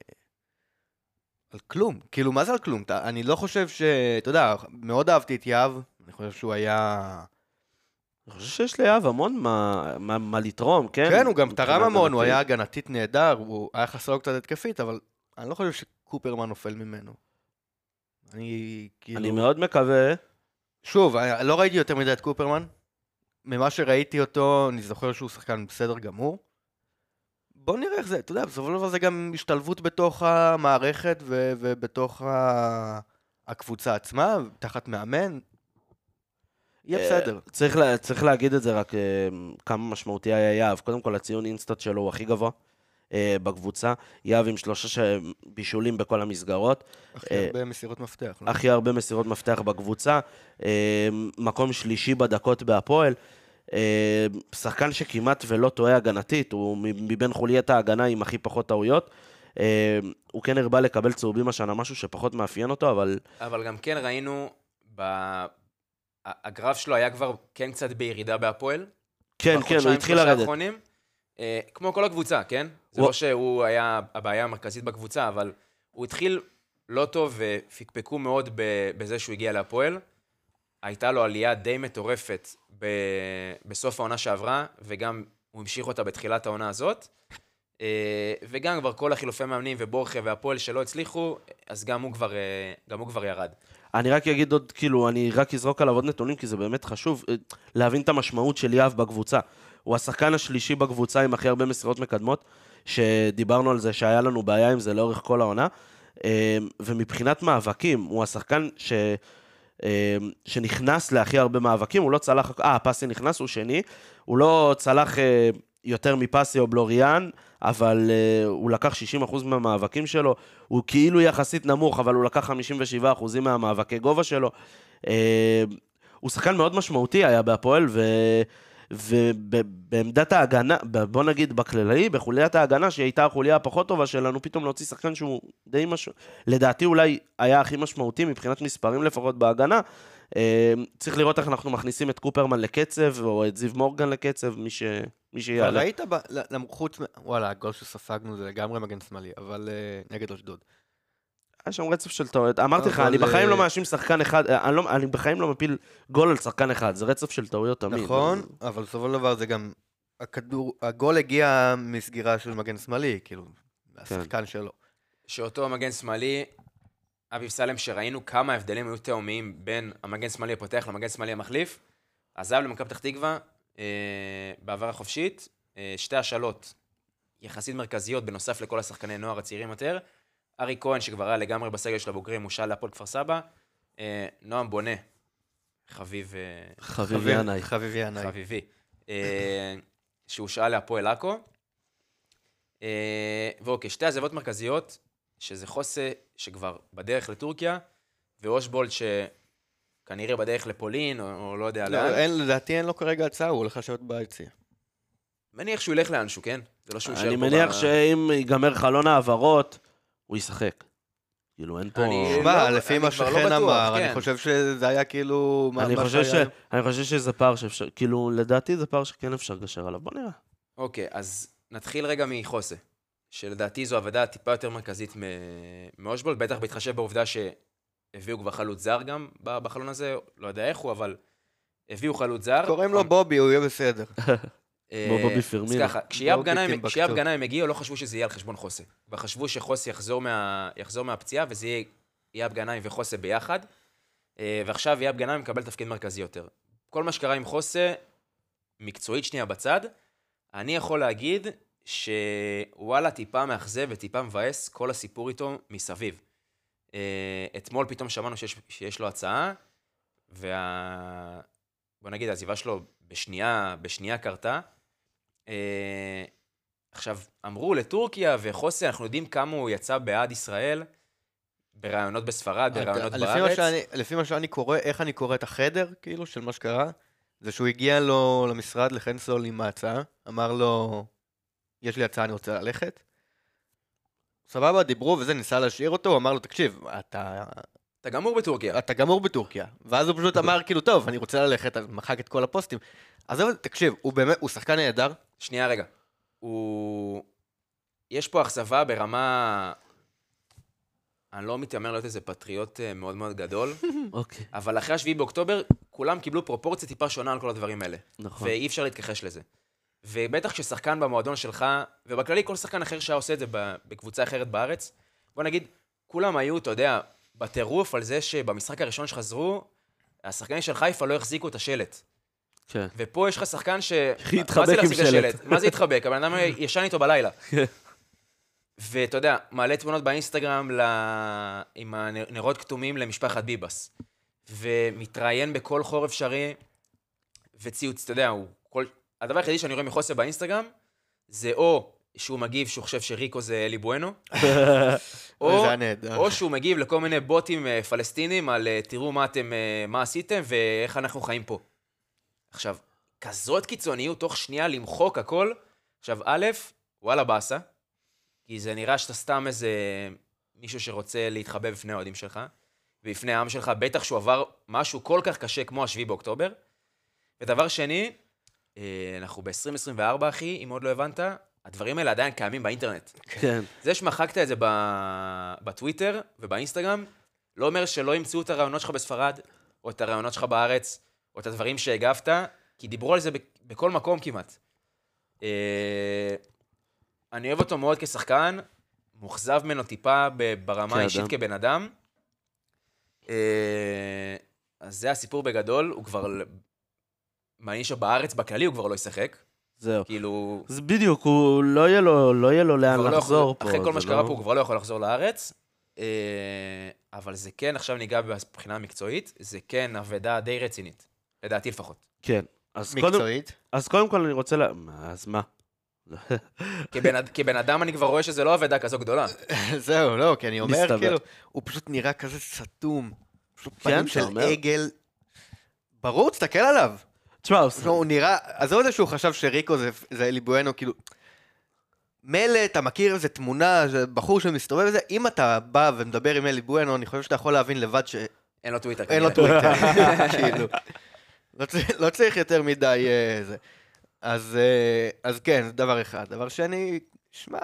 על כלום. כאילו, מה זה על כלום? אתה- אני לא חושב ש... אתה יודע, מאוד אהבתי את יהב, אני חושב שהוא היה... אני חושב שיש ליאב המון מה, מה, מה לתרום, כן? כן, הוא גם תרם המון, הוא. היה הגנתית נהדר, הוא היה חסר לו קצת התקפית, אבל אני לא חושב שקופרמן נופל ממנו. אני כאילו... אני מאוד מקווה, שוב, לא ראיתי יותר מדי את קופרמן. ממה שראיתי אותו, אני זוכר שהוא שחקן בסדר גמור. בוא נראה איך זה, אתה יודע, בסופו של דבר זה גם השתלבות בתוך המערכת ו- ובתוך ה- הקבוצה עצמה, תחת מאמן. יהיה אה, בסדר. צריך, לה, צריך להגיד את זה רק אה, כמה משמעותי היה יהב. קודם כל, הציון אינסטאט שלו הוא הכי גבוה בקבוצה. יהב עם שלושה ש- בישולים בכל המסגרות. הכי אה, הרבה מסירות מפתח. לא? הכי הרבה מסירות מפתח בקבוצה, אה, מקום שלישי בדקות בהפועל. אה, שחקן שכמעט ולא טועה הגנתית, הוא מבין חוליית ההגנה עם הכי פחות טעויות. אה, הוא כן הרבה לקבל צהובים השנה, משהו שפחות מאפיין אותו, אבל אבל גם כן ראינו, ב... הגרף שלו היה כבר כן קצת בירידה בהפועל. כן, כן, הוא התחיל לרדת. אה, כמו כל הקבוצה, כן? זה לא שהוא היה הבעיה המרכזית בקבוצה, אבל הוא התחיל לא טוב ופקפקו מאוד בזה שהוא הגיע להפועל. הייתה לו עלייה די מטורפת ב... בסוף העונה שעברה, וגם הוא המשיך אותה בתחילת העונה הזאת. אה, וגם כבר כל החילופי מאמנים ובורחה והפועל שלא הצליחו, אז גם הוא כבר, אה, גם הוא כבר ירד. אני רק אגיד עוד, כאילו, אני רק אזרוק עליו עוד נתונים, כי זה באמת חשוב להבין את המשמעות של יהב בקבוצה. הוא השחקן השלישי בקבוצה עם הכי הרבה מסירות מקדמות, שדיברנו על זה שהיה לנו בעיה עם זה לאורך כל העונה. אה, ומבחינת מאבקים, הוא השחקן ש... אה, שנכנס להכי הרבה מאבקים, הוא לא צלח... אה, פסי נכנס, הוא שני. הוא לא צלח אה, יותר מפסי או בלוריאן, אבל הוא לקח 60% מהמאבקים שלו. הוא כאילו יחסית נמוך, אבל הוא לקח 57% מהמאבקי גובה שלו. הוא שחקן מאוד משמעותי היה בהפועל, ו... ובעמדת ההגנה, בוא נגיד בכללי, בחוליית ההגנה, שהיא הייתה החוליה הפחות טובה שלנו, פתאום להוציא שחקן שהוא די משהו... לדעתי אולי היה הכי משמעותי מבחינת מספרים לפחות בהגנה, אה, צריך לראות איך אנחנו מכניסים את קופרמן לקצב, או את זיו מורגן לקצב, מי ש- מי שיעלה. ראית, ב- חוץ. וואלה, הגול שספגנו זה לגמרי מגן שמאלי, אבל אה, נגד אשדוד. היה שם רצף של טעויות. אמרתי לך, אני בחיים אה, לא מאשים שחקן אחד, אה, אני לא- אני בחיים לא מפיל גול על שחקן אחד, זה רצף של טעויות תמיד. נכון, אבל בסופו של דבר זה גם... הכדור, הגול הגיע מסגירה של מגן שמאלי, כאילו, השחקן שלו. שאותו מגן שמאלי, אביב סלם, שראינו כמה הבדלים היו תאומיים בין המגן שמאלי הפותח למגן שמאלי המחליף, עזב למכבי פתח תקווה אה, בעבר החופשית, אה, שתי השאלות יחסית מרכזיות בנוסף לכל השחקני נוער הצעירים יותר. ארי כהן, שכבר היה לגמרי בסגל של הבוגרים, הושאל להפועל כפר סבא. אה, נועם בונה, חביב... אה, חביב חביב- ינאי. חביב ינאי. חביבי, אה, שהושאל להפועל עכו. ואוקיי, שתי עזבות מרכזיות, שזה חוסה שכבר בדרך לטורקיה, ואושבולד שכנראה בדרך לפולין, או, או לא יודע לא, לאן. אין, לדעתי אין לו כרגע הצעה, הוא הולך לשבת ביציע. מניח שהוא ילך לאנשהו, כן? זה לא שהוא יישאר אני פה מניח ב- שאם ייגמר חלון העברות, הוא ישחק. כאילו, אין פה... אני- שמע, לא- לפי מה לא שחן אמר, כן. אני חושב שזה היה כאילו... אני חושב, ש... שהיה- אני חושב שזה פער שאפשר, כאילו, לדעתי זה פער שכן אפשר לגשר עליו. בוא נראה. אוקיי, אז נתחיל רגע מחוסה, שלדעתי זו עבודה טיפה יותר מרכזית מאושבולד, בטח בהתחשב בעובדה שהביאו כבר חלוץ זר גם בחלון הזה, לא יודע איך הוא, אבל הביאו חלוץ זר. קוראים לו בובי, הוא יהיה בסדר. אה, כמו בובי אז פרמינו. ככה, כשיאב בובי גנאים- טימבקטו. כשיאב גנאים הגיע, לא חשבו שזה יהיה על חשבון חוסה. וחשבו שחוסה יחזור, מה, יחזור מהפציעה, וזה יהיה יאב גנאים וחוסה ביחד. אה, ועכשיו יאב גנאים מקבל תפקיד מרכזי יותר. כל מה שקרה עם חוסה, מקצועית שנייה בצד, אני יכול להגיד שוואלה, טיפה מאכזב וטיפה מבאס כל הסיפור איתו מסביב. אה, אתמול פתאום שמענו שיש, שיש לו הצעה, וה... בוא נגיד, העזיבה שלו בשנייה, בשנייה קרתה. אה, עכשיו, אמרו לטורקיה וחוסה, אנחנו יודעים כמה הוא יצא בעד ישראל, בראיונות בספרד, בראיונות לפי מה בארץ. שאני- לפי מה שאני קורא, איך אני קורא את החדר, כאילו, של מה שקרה, זה שהוא הגיע לו למשרד, לחן סול עם ההצעה, אמר לו, יש לי הצעה, אני רוצה ללכת. סבבה, דיברו וזה, ניסה להשאיר אותו, הוא אמר לו, תקשיב, אתה, אתה גמור בטורקיה. אתה גמור בטורקיה. ואז הוא פשוט אמר, כאילו, טוב, אני רוצה ללכת, אז מחק את כל הפוסטים. עזוב, תקשיב, הוא באמת, הוא שחקן נהדר, שנייה רגע. הוא... יש פה אכזבה ברמה... אני לא מתיימר להיות איזה פטריוט אה, מאוד מאוד גדול, אוקיי, אבל אחרי השביעי באוקטובר, כולם קיבלו פרופורציה טיפה שונה על כל הדברים האלה. נכון. ואי אפשר להתכחש לזה. ובטח כששחקן במועדון שלך, ובכללי כל שחקן אחר שהיה עושה את זה בקבוצה אחרת בארץ, בוא נגיד, כולם היו, אתה יודע, בטירוף על זה שבמשחק הראשון שחזרו, השחקנים של חיפה לא החזיקו את השלט. כן. ופה יש לך שחקן ש... התחבק מה זה עם שלט. מה זה התחבק? הבן אדם ישן איתו בלילה. כן. ואתה יודע, מעלה תמונות באינסטגרם ל... עם הנרות כתומים למשפחת ביבס. ומתראיין בכל חור אפשרי, וציוץ, אתה יודע, הוא כל... הדבר היחידי שאני רואה מחוסר באינסטגרם, זה או שהוא מגיב שהוא חושב שריקו זה אלי בואנו, או. או שהוא מגיב לכל מיני בוטים אה, פלסטינים על אה, תראו מה אתם, אה, מה עשיתם ואיך אנחנו חיים פה. עכשיו, כזאת קיצוניות, תוך שנייה למחוק הכל. עכשיו, א', וואלה באסה, כי זה נראה שאתה סתם איזה מישהו שרוצה להתחבא בפני האוהדים שלך, ובפני העם שלך, בטח שהוא עבר משהו כל כך קשה כמו השביעי באוקטובר. ודבר שני, אה, אנחנו ב-2024, אחי, אם עוד לא הבנת, הדברים האלה עדיין קיימים באינטרנט. כן. זה שמחקת את זה בטוויטר ובאינסטגרם, לא אומר שלא ימצאו את הרעיונות שלך בספרד, או את הרעיונות שלך בארץ, או את הדברים שהגבת, כי דיברו על זה בכל מקום כמעט. אה, אני אוהב אותו מאוד כשחקן, מאוכזב ממנו טיפה ברמה. האישית כבן אדם. אה, אז זה הסיפור בגדול, הוא כבר... מעניין שבארץ בכללי הוא כבר לא ישחק. זהו. כאילו... אז בדיוק, הוא לא יהיה לו, לא יהיה לו לאן כבר לא לחזור יכול, פה. אחרי כל מה זה שקרה לא- פה, הוא כבר לא יכול לחזור לארץ. אה, אבל זה כן, עכשיו ניגע מבחינה המקצועית, זה כן אבדה די רצינית. לדעתי לפחות. כן. אז קודם, מקצועית. אז קודם כל אני רוצה ל... מה, אז מה? כבן, כבן אדם אני כבר רואה שזה לא אבדה כזו גדולה. זהו, לא, כי אני אומר, מסתבר. כאילו, הוא פשוט נראה כזה סתום. פשוט כן, פנים של אומר? עגל. ברור, תסתכל עליו. תשמע, הוא... הוא נראה, עזוב את זה שהוא חשב שריקו זה, זה אלי בואנו, כאילו... מילא, אתה מכיר איזה תמונה, זה בחור שמסתובב וזה, אם אתה בא ומדבר עם אלי בואנו, אני חושב שאתה יכול להבין לבד ש... אין לו טוויטר. אין לו. טוויטר, כאילו. לא צריך- לא צריך יותר מדי אה, זה. אז אה, אז כן, זה דבר אחד. דבר שני, שמע,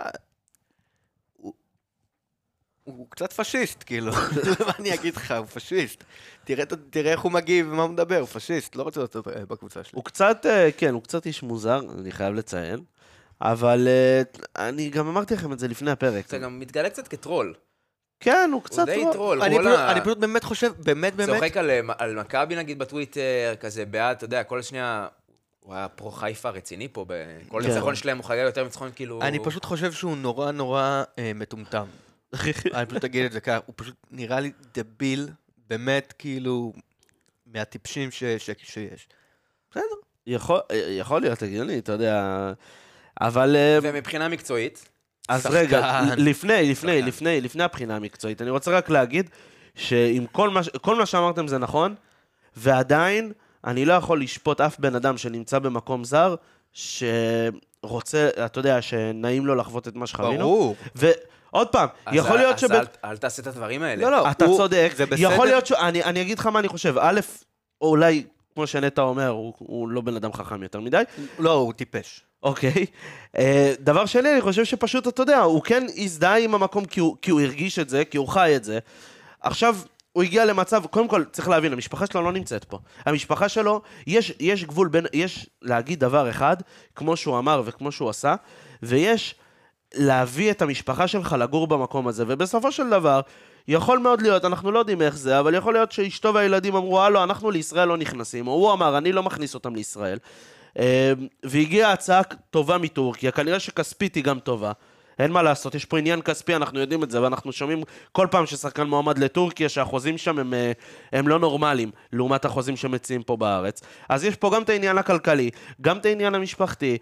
הוא- הוא קצת פשיסט, כאילו. מה אני אגיד לך, הוא פשיסט. תראה תראה איך הוא מגיב ומה הוא מדבר, הוא פשיסט, לא רוצה אותו אה, בקבוצה שלי. הוא קצת, כן, הוא קצת איש מוזר, אני חייב לציין. אבל אני גם אמרתי לכם את זה לפני הפרק. זה גם מתגלה קצת כטרול. כן, הוא הוא קצת... די לא- טרול. אני כל פשוט- ה- אני פשוט באמת חושב, באמת באמת, צוחק על, אה, על מכבי נגיד בטוויטר, כזה בעד, אתה יודע, כל שנייה, הוא היה פרו חיפה רציני פה, בכל כן. ניצחון שלהם הוא חגג יותר ניצחון כאילו... אני פשוט חושב שהוא נורא נורא אה, מטומטם. אני פשוט אגיד את זה ככה, הוא פשוט נראה לי דביל, באמת כאילו, מהטיפשים ש- ש- שיש. בסדר. יכול, אה, יכול להיות הגיוני, אתה יודע. אבל... אה, ומבחינה מקצועית, אז. רגע, לפני, לפני. לפני, לפני הבחינה המקצועית, אני רוצה רק להגיד שעם כל מה, ש- כל מה שאמרתם זה נכון, ועדיין אני לא יכול לשפוט אף בן אדם שנמצא במקום זר, שרוצה, אתה יודע, שנעים לו לחוות את מה שחווינו. ברור. ועוד פעם, אז יכול להיות אז שב... אל- אל תעשה את הדברים האלה. לא, לא, אתה הוא- צודק, זה בסדר. יכול להיות ש... אני, אני אגיד לך מה אני חושב. א', אולי, כמו שנטע אומר, הוא, הוא לא בן אדם חכם יותר מדי. לא, הוא טיפש. אוקיי. אה, דבר שני, אני חושב שפשוט, אתה יודע, הוא כן הזדהה עם המקום כי הוא, כי הוא הרגיש את זה, כי הוא חי את זה. עכשיו, הוא הגיע למצב, קודם כל, צריך להבין, המשפחה שלו לא נמצאת פה. המשפחה שלו, יש, יש גבול בין, יש להגיד דבר אחד, כמו שהוא אמר וכמו שהוא עשה, ויש להביא את המשפחה שלך לגור במקום הזה, ובסופו של דבר, יכול מאוד להיות, אנחנו לא יודעים איך זה, אבל יכול להיות שאשתו והילדים אמרו, הלו, אנחנו לישראל לא נכנסים, או הוא אמר, אני לא מכניס אותם לישראל. אה, והגיעה הצעה טובה מטורקיה, כנראה שכספית היא גם טובה. אין מה לעשות, יש פה עניין כספי, אנחנו יודעים את זה, ואנחנו שומעים כל פעם ששחקן מועמד לטורקיה, שהחוזים שם הם, אה, הם לא נורמליים, לעומת החוזים שמציעים פה בארץ. אז יש פה גם את העניין הכלכלי, גם את העניין המשפחתי.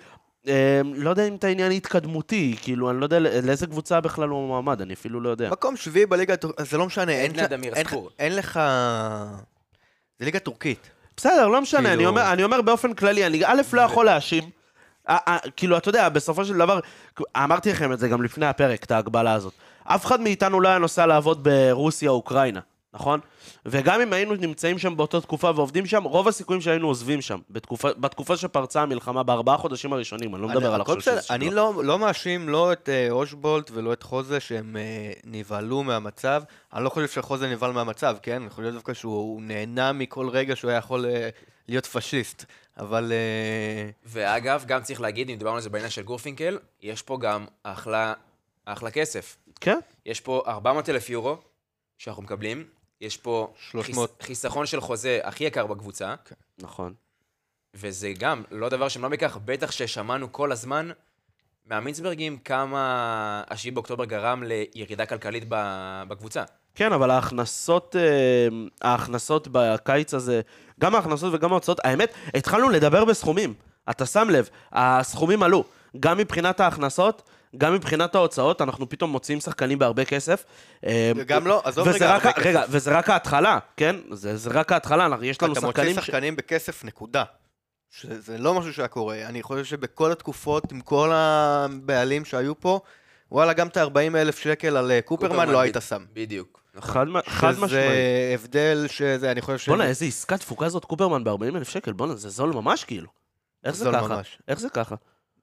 אה, לא יודע אם את העניין ההתקדמותי, כאילו, אני לא יודע לא- לאיזה קבוצה בכלל הוא מועמד, אני אפילו לא יודע. מקום שביעי בליגה זה לא משנה, אין אין- ספור. אין לך... זה ליגה טורקית. בסדר, לא משנה, כאילו- אני, אומר, אני אומר באופן כללי, אני א', לא יכול להאשים. כאילו, אתה יודע, בסופו של דבר, אמרתי לכם את זה גם לפני הפרק, את ההגבלה הזאת. אף אחד מאיתנו לא היה נוסע לעבוד ברוסיה או אוקראינה, נכון? וגם אם היינו נמצאים שם באותה תקופה ועובדים שם, רוב הסיכויים שהיינו עוזבים שם. בתקופה, בתקופה שפרצה המלחמה, בארבעה חודשים הראשונים, אני לא מדבר אני- על הכל בסדר, אני. לא לא מאשים לא את אה, אושבולט ולא את חוזה שהם אה, נבהלו מהמצב. אני לא חושב שחוזה נבהל מהמצב, כן? אני חושב דווקא שהוא נהנה מכל רגע שהוא היה יכול אה, להיות פשיסט. אבל... אה, ואגב, גם צריך להגיד, אם דיברנו על זה בעניין של גורפינקל, יש פה גם אחלה, אחלה כסף. כן? יש פה 400 אלף יורו שאנחנו מקבלים, יש פה 300. חיס, חיסכון של חוזה הכי יקר בקבוצה, נכון. וזה גם לא דבר שהם לא מכך, בטח ששמענו כל הזמן מהמינסברגים כמה השביעי באוקטובר גרם לירידה כלכלית בקבוצה. כן, אבל ההכנסות, אה, ההכנסות בקיץ הזה, גם ההכנסות וגם ההוצאות, האמת, התחלנו לדבר בסכומים. אתה שם לב, הסכומים עלו. גם מבחינת ההכנסות, גם מבחינת ההוצאות, אנחנו פתאום מוציאים שחקנים בהרבה כסף. אה, גם לא, עזוב וזה רגע רק, רגע, כסף. וזה רק ההתחלה, כן? זה, זה רק ההתחלה, אנחנו, יש לנו אתה שחקנים... מוציא שחקנים בכסף, נקודה. שזה לא משהו שהיה קורה. אני חושב שבכל התקופות, עם כל הבעלים שהיו פה, וואלה, גם את ה-40 אלף שקל על אה, קופרמן לא היית שם. בדיוק. נכון. חד, משמעית. שזה הבדל שזה, אני חושב ש... בואנה, איזה עסקת תפוקה זאת קופרמן ב-40 אלף שקל, בואנה, זה זול ממש כאילו. איך זה ככה? ממש. איך זה ככה?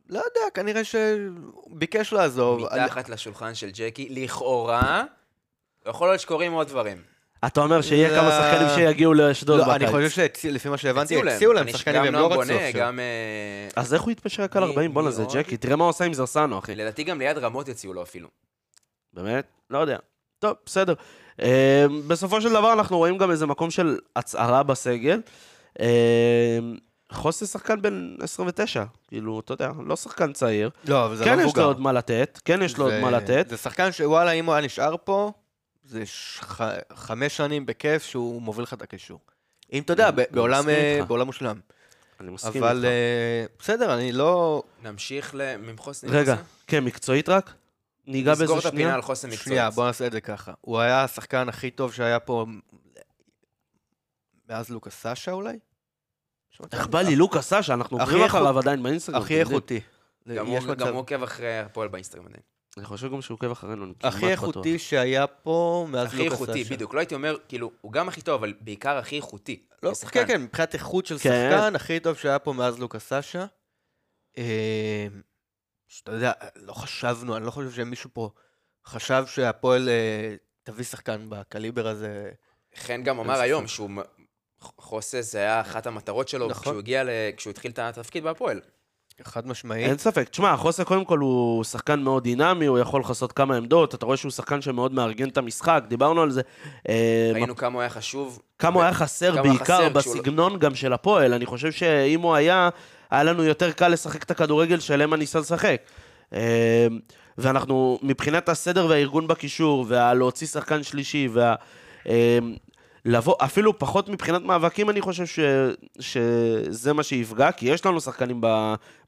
לא יודע, כנראה שביקש לעזוב. אני- מתחת לשולחן של ג'קי, לכאורה, יכול להיות שקורים עוד דברים. אתה אומר שיהיה לא. כמה שחקנים שיגיעו לאשדוד לא, אני בקיץ. חושב שלפי מה שהבנתי, הציעו להם. אני- שחקנים והם לא נועם רצו עכשיו. גם... אה, אז איך הוא התפשר רק על מי- 40? בואנה, זה? ג'קי, תראה מה הוא עושה עם זרסנו, אחי. לדעתי גם ליד רמות יציעו לו אפילו. באמת? לא יודע. טוב, בסדר. אה, בסופו של דבר אנחנו רואים גם איזה מקום של הצהרה בסגל. חוסה שחקן בן 29, כאילו, אתה יודע, לא שחקן צעיר. לא, אבל זה לא כן יש מבוגר. לו עוד מה לתת, כן יש לו עוד זה- מה לתת. זה שחקן שוואלה, אם הוא היה נשאר פה, זה ש- ח- חמש שנים בכיף שהוא מוביל לך את הקישור. אם אתה יודע, בעולם אה. בעולם מושלם. אני מסכים אבל איתך. אה, בסדר, אני לא... נמשיך ל... ממחוסן רגע? כן, מקצועית רק? ניגע בזה נסגור את הפינה שנייה? על חוסן מקצועית. שנייה, בוא נעשה את זה ככה. הוא היה השחקן הכי טוב שהיה פה מאז לוקאס סאשה אולי? איך בא לי לוקה סאשה, אנחנו הכי עוקבים אחריו עדיין באינסטגרם. הכי. איכותי. גם הוא- עוקב אחרי הפועל באינסטגרם עדיין. אני חושב גם שהוא עוקב אחרינו, אני כמעט הכי. איכותי שהיה פה מאז הכי לוקאס איכותי, אשה. בדיוק. לא הייתי אומר, כאילו, הוא גם הכי טוב, אבל בעיקר הכי איכותי. לא. כן, כן, מבחינת איכות של כן. שחקן, הכי טוב שהיה פה מאז לוקאס סאשה. אה, שאתה יודע, לא חשבנו, אני לא חושב שמישהו פה חשב שהפועל אה, תביא שחקן בקליבר הזה. חן גם אמר. היום שהוא... חוסה זה היה אחת המטרות שלו נכון. כשהוא הגיע, ל... כשהוא התחיל את התפקיד בהפועל. חד משמעית. אין ספק. תשמע, חוסה קודם כל הוא שחקן מאוד דינמי, הוא יכול לכסות כמה עמדות, אתה רואה שהוא שחקן שמאוד מארגן את המשחק, דיברנו על זה. אה, ראינו כמה הוא היה חשוב. כמה הוא היה חסר בעיקר חסר כשהוא לא- בסגנון גם של הפועל. אני חושב שאם הוא היה, היה לנו יותר קל לשחק את הכדורגל שלמה ניסה לשחק. אה, ואנחנו, מבחינת הסדר והארגון בקישור, והלהוציא שחקן שלישי, וה... לבוא, אפילו פחות מבחינת מאבקים, אני חושב ש, שזה מה שיפגע, כי יש לנו שחקנים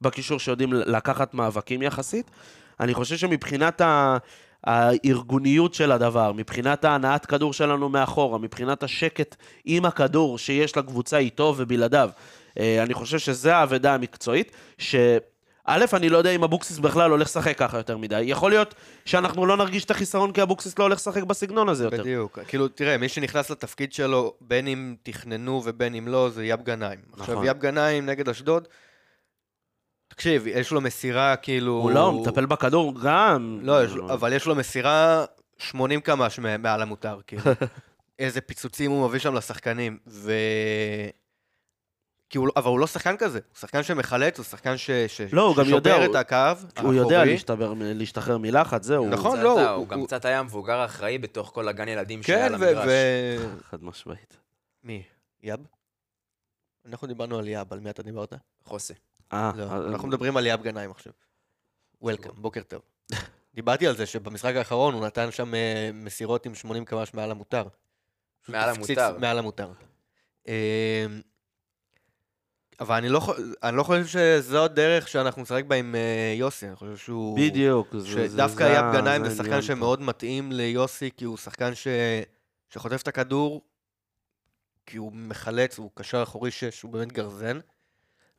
בקישור שיודעים לקחת מאבקים יחסית. אני חושב שמבחינת ה, הארגוניות של הדבר, מבחינת ההנעת כדור שלנו מאחורה, מבחינת השקט עם הכדור שיש לקבוצה איתו ובלעדיו, אה, אני חושב שזה האבדה המקצועית, ש... א', אני לא יודע אם אבוקסיס בכלל הולך לשחק ככה יותר מדי. יכול להיות שאנחנו לא נרגיש את החיסרון כי אבוקסיס לא הולך לשחק בסגנון הזה יותר. בדיוק. כאילו, תראה, מי שנכנס לתפקיד שלו, בין אם תכננו ובין אם לא, זה יאב גנאים. עכשיו, נכון. יאב גנאים נגד אשדוד, תקשיב, יש לו מסירה כאילו... הוא לא, הוא מטפל בכדור גם. לא, יש, אבל יש לו מסירה 80 קמ"ש מעל המותר, כאילו. איזה פיצוצים הוא מביא שם לשחקנים, ו... כי הוא, לא- אבל הוא לא שחקן כזה, הוא שחקן שמחלץ, הוא שחקן ש... ש... לא, הוא גם יודע, ששובר הוא- את הקו הוא יודע האחורי. להשתבר, להשתחרר מלחץ, זהו. נכון, לא, הוא- הוא גם הוא- קצת היה המבוגר האחראי בתוך כל הגן ילדים שהיה כן, על ו... המגרש. ו... חד משמעית. מי? יאב? אנחנו דיברנו על יאב, על מי אתה דיברת? חוסה. אה, לא, אה, אנחנו מדברים על יאב גנאים עכשיו. וולקאם, בוקר טוב. דיברתי על זה שבמשחק האחרון הוא נתן שם אה, מסירות עם 80 קמ"ש מעל המותר. מעל המותר. מעל המותר. אבל אני לא, אני לא חושב שזו הדרך שאנחנו נשחק בה עם אה, יוסי, אני חושב שהוא... בדיוק. שדווקא יאב גנאים זה שחקן פה. שמאוד מתאים ליוסי, כי הוא שחקן ש... שחוטף את הכדור, כי הוא מחלץ, הוא קשר אחורי שש, הוא באמת גרזן,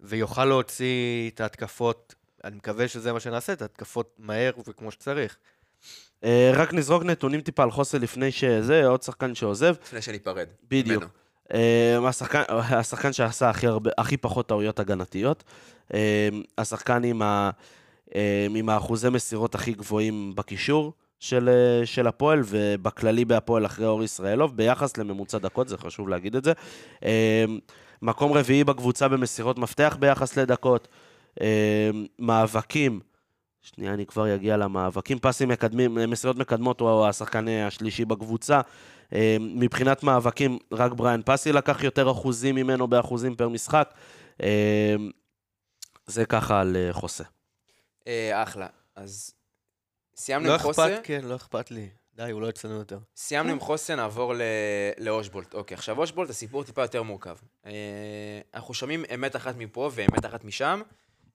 ויוכל להוציא את ההתקפות, אני מקווה שזה מה שנעשה, את ההתקפות מהר וכמו שצריך. אה, רק נזרוק נתונים טיפה על חוסה לפני שזה, עוד שחקן שעוזב. לפני שניפרד. בדיוק. אה, השחקן, השחקן שעשה הכי, הרבה, הכי פחות טעויות הגנתיות. אה, השחקן עם, ה, אה, עם האחוזי מסירות הכי גבוהים בקישור של, של הפועל, ובכללי בהפועל אחרי אור ישראלוב, ביחס לממוצע דקות, זה חשוב להגיד את זה. מקום רביעי בקבוצה במסירות מפתח ביחס לדקות. מאבקים, שנייה, אני כבר אגיע למאבקים. פסים מקדמים, מסירות מקדמות הוא השחקן השלישי בקבוצה. אה, מבחינת מאבקים, רק בריאן פסי לקח יותר אחוזים ממנו באחוזים פר משחק. אה, זה ככה על אה, חוסה. אה, אחלה. אז סיימנו לא עם חוסה. אכפת, כן, לא אכפת לי. די, הוא לא אצלנו יותר. סיימנו עם חוסן, נעבור ל- לאושבולט. אוקיי, עכשיו אושבולט, הסיפור טיפה יותר מורכב. אה, אנחנו שומעים אמת אחת מפה ואמת אחת משם,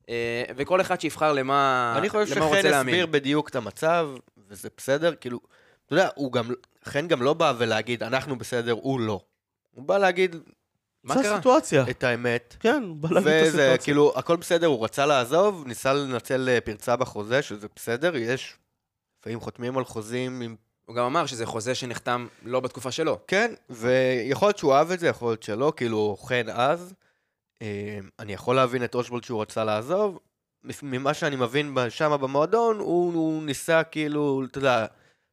אה, וכל אחד שיבחר למה אני חושב למה הוא רוצה שחן להאמין. הסביר בדיוק את המצב, וזה בסדר, כאילו, אתה יודע, הוא גם, חן גם לא בא ולהגיד, אנחנו בסדר, הוא לא. הוא בא להגיד מה זו קרה? הסיטואציה. את האמת, כן, בא להגיד את וזה, הסיטואציה. כאילו, הכל בסדר, הוא רצה לעזוב, ניסה לנצל אה, פרצה בחוזה, שזה בסדר, יש, לפעמים חותמים על חוזים עם... הוא גם אמר שזה חוזה שנחתם לא בתקופה שלו. כן, ויכול להיות שהוא אהב את זה, יכול להיות שלא, כאילו, חן אז. אה, אני יכול להבין את אושבולט שהוא רצה לעזוב. ממה שאני מבין שם במועדון, הוא, הוא ניסה כאילו, אתה יודע,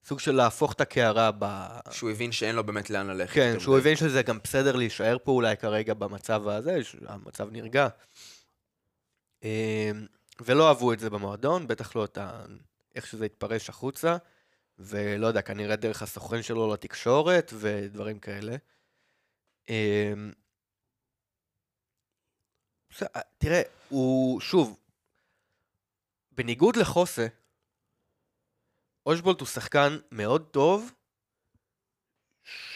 סוג של להפוך את הקערה ב... שהוא הבין שאין לו באמת לאן ללכת. כן, שהוא מדי. הבין שזה גם בסדר להישאר פה אולי כרגע במצב הזה, שהמצב נרגע. אה, ולא אהבו את זה במועדון, בטח לא את ה... איך שזה התפרש החוצה, ולא יודע, כנראה דרך הסוכן שלו לתקשורת ודברים כאלה. בסדר, תראה, הוא, שוב, בניגוד לחוסה, אושבולט הוא שחקן מאוד טוב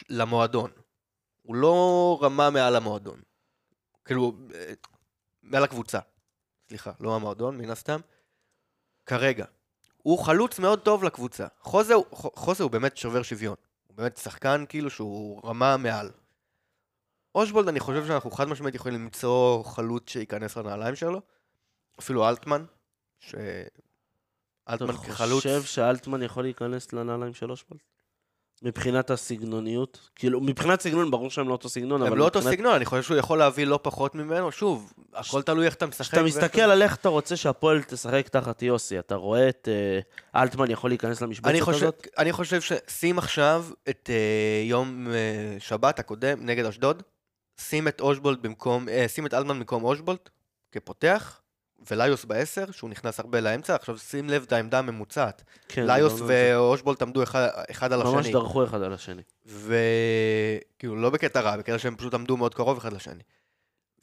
למועדון. הוא לא רמה מעל המועדון. כאילו, אה, מעל הקבוצה. סליחה, לא המועדון, מן הסתם. כרגע. הוא חלוץ מאוד טוב לקבוצה. חוזה, חוזה הוא באמת שובר שוויון. הוא באמת שחקן כאילו שהוא רמה מעל. אושבולד, אני חושב שאנחנו חד משמעית יכולים למצוא חלוץ שייכנס לנעליים שלו. אפילו אלטמן, ש... אלטמן אתה כחלוץ. חושב שאלטמן יכול להיכנס לנעליים של אושבולט? מבחינת הסגנוניות? כאילו, מבחינת סגנון, ברור שהם לא אותו סגנון, אבל הם לא אותו מבחינת- סגנון, אני חושב שהוא יכול להביא לא פחות ממנו. שוב, הכל תלוי איך אתה משחק. כשאתה מסתכל על איך אתה רוצה שהפועל תשחק תחת יוסי, אתה רואה את אה, אלטמן יכול להיכנס אני למשבצת חושב, הזאת? אני חושב ששים עכשיו את אה, יום אה, שבת הקודם נגד אשדוד, שים את אושבולט במקום, אה, שים את אלטמן במקום אושבולט כפותח, וליוס בעשר, שהוא נכנס הרבה לאמצע, עכשיו שים לב את העמדה הממוצעת. כן, ליוס זה. ואושבולט עמדו אחד, אחד על ממש השני. דרכו אחד על השני. וכאילו, לא בקטע רע, בקטע שהם פשוט עמדו מאוד קרוב אחד לשני.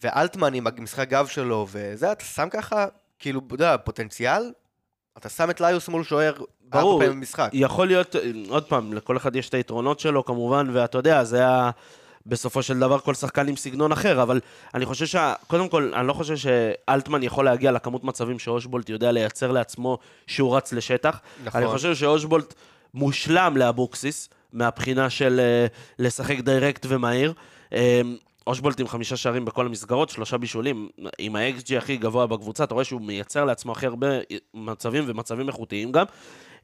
ואלטמן עם המשחק גב שלו, וזה, אתה שם ככה, כאילו, אתה יודע, פוטנציאל, אתה שם את ליוס מול שוער. ארבע פעמים במשחק. יכול להיות, עוד פעם, לכל אחד יש את היתרונות שלו כמובן, ואתה יודע, זה היה בסופו של דבר כל שחקן עם סגנון אחר, אבל אני חושב שה... קודם כל, אני לא חושב שאלטמן יכול להגיע לכמות מצבים שאושבולט יודע לייצר לעצמו שהוא רץ לשטח. נכון. אני חושב שאושבולט מושלם לאבוקסיס, מהבחינה של אה, לשחק דיירקט ומהיר. אה, אושבולט עם חמישה שערים בכל המסגרות, שלושה בישולים, עם ה-XG הכי גבוה בקבוצה, אתה רואה שהוא מייצר לעצמו הכי הרבה מצבים ומצבים איכותיים גם.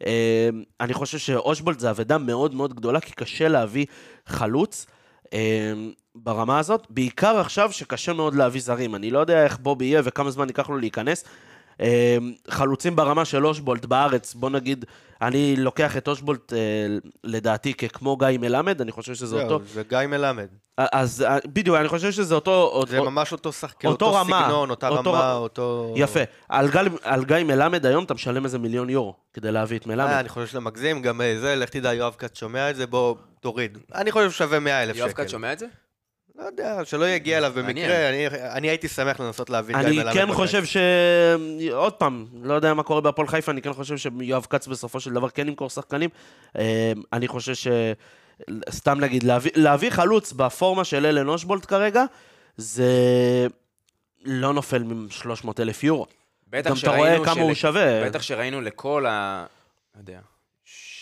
אה, אני חושב שאושבולט זה אבדה מאוד מאוד גדולה, כי קשה להביא חלוץ ברמה הזאת, בעיקר עכשיו שקשה מאוד להביא זרים. אני לא יודע איך בובי יהיה וכמה זמן ייקח לו להיכנס. אה, חלוצים ברמה של אושבולט בארץ, בוא נגיד, אני לוקח את אושבולט אה, לדעתי ככמו גיא מלמד, אני חושב שזה אותו... זה גיא מלמד. אז אה, בדיוק, אני חושב שזה אותו... זה ממש אותו שחקן, אותו סגנון, אותה רמה, אותו... יפה. על גיא מלמד היום אתה משלם איזה מיליון יורו כדי להביא את אה, מלמד. אני חושב שאתה מגזים, גם אה, זה, לך תדע, יואב כץ שומע את זה, בוא, תוריד. אני חושב שווה 100 אלף שקל. יואב כץ שומע את זה? לא יודע, שלא יגיע אליו במקרה. אני- אני הייתי שמח לנסות גיא אני. כן. חושב ש... עוד פעם, לא יודע מה קורה בהפועל חיפה, אני כן חושב שיואב כץ בסופו של דבר כן ימכור שחקנים. אה, אני חושב ש... סתם נגיד, להביא, להביא חלוץ בפורמה של אלן אושבולט כרגע, זה לא נופל מ-300 אלף יורו. בטח גם אתה רואה שראינו כמה של- הוא שווה. בטח שראינו לכל ה... לא יודע,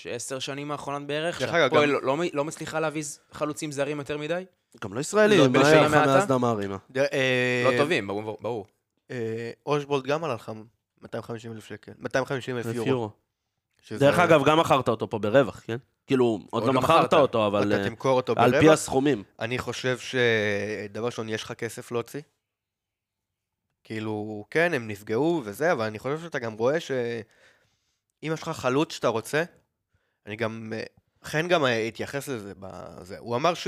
עשר שנים האחרונות בערך, שהפועל גם- לא, לא, לא מצליחה להביא חלוצים זרים יותר מדי? גם לא ישראלים, לא, מה היה לך המעטה? מאז דמארי? אה, לא טובים, ברור. אה, אושבולד גם עלה לך 250 אלף שקל, 250 אלף אלף יורו. יורו. שזה- דרך אגב, גם מכרת אותו פה ברווח, כן? כאילו, עוד לא לא מכרת. אותו, אבל אתה אה, תמכור אותו על פי ברווח. הסכומים. אני חושב שדבר ראשון, יש לך כסף להוציא. כאילו, כן, הם נפגעו וזה, אבל אני חושב שאתה גם רואה שאם יש לך חלוץ שאתה רוצה, אני גם, חן גם אה, התייחס לזה בזה. הוא אמר ש...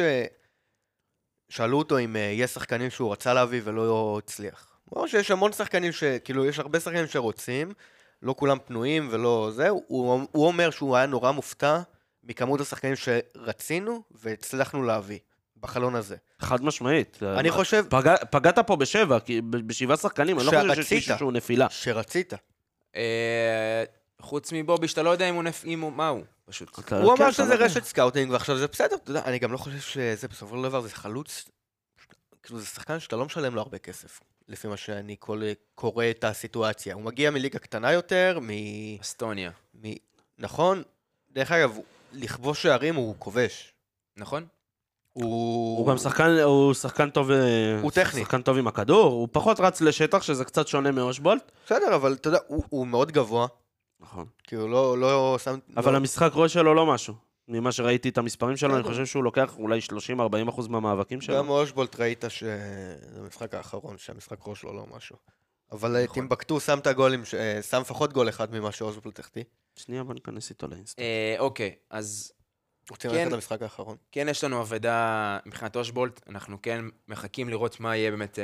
שאלו אותו אם אה, יש שחקנים שהוא רצה להביא ולא הצליח. הוא אמר שיש המון שחקנים ש... כאילו, יש הרבה שחקנים שרוצים, לא כולם פנויים ולא זה. הוא, הוא אומר שהוא היה נורא מופתע מכמות השחקנים שרצינו והצלחנו להביא בחלון הזה. חד משמעית. אני חושב פגע, פגעת פה בשבע, בשבעה שחקנים, אני לא חושב שיש. מישהו שהוא נפילה. שרצית. אה, חוץ מבובי, שאתה לא יודע אם הוא נפ... אם הוא... מה הוא, פשוט. הוא אמר שזה. רשת scouting, ועכשיו זה בסדר, אתה יודע, אני גם לא חושב שזה בסופו של דבר, זה חלוץ, כאילו זה שחקן שאתה לא משלם לו הרבה כסף, לפי מה שאני כל- קורא את הסיטואציה. הוא מגיע מליגה קטנה יותר, מ... אסטוניה, מ... נכון? דרך אגב, לכבוש שערים הוא כובש. נכון? הוא... הוא גם שחקן, הוא שחקן טוב, אה, הוא טכני. שחקן טוב עם הכדור, הוא פחות רץ לשטח, שזה קצת שונה מאושבולט. בסדר, אבל אתה יודע, הוא, הוא מאוד גבוה, נכון. כאילו לא, לא שם... אבל לא... המשחק ראש שלו לא משהו. ממה שראיתי את המספרים שלו, אני. חושב שהוא לוקח אולי 30-40 אחוז מהמאבקים שלו. גם אושבולט ראית שזה המשחק האחרון, שהמשחק ראש שלו לא משהו. אבל נכון. טימבקטו שם את הגולים, ש- אה, שם לפחות גול אחד ממה שאושבולט החטיא. שנייה, בוא ניכנס איתו לאינסטה. אה, אוקיי, אז רוצים כן. ללכת למשחק האחרון? כן יש לנו אבדה מבחינת אושבולט, אנחנו כן מחכים לראות מה יהיה באמת אה,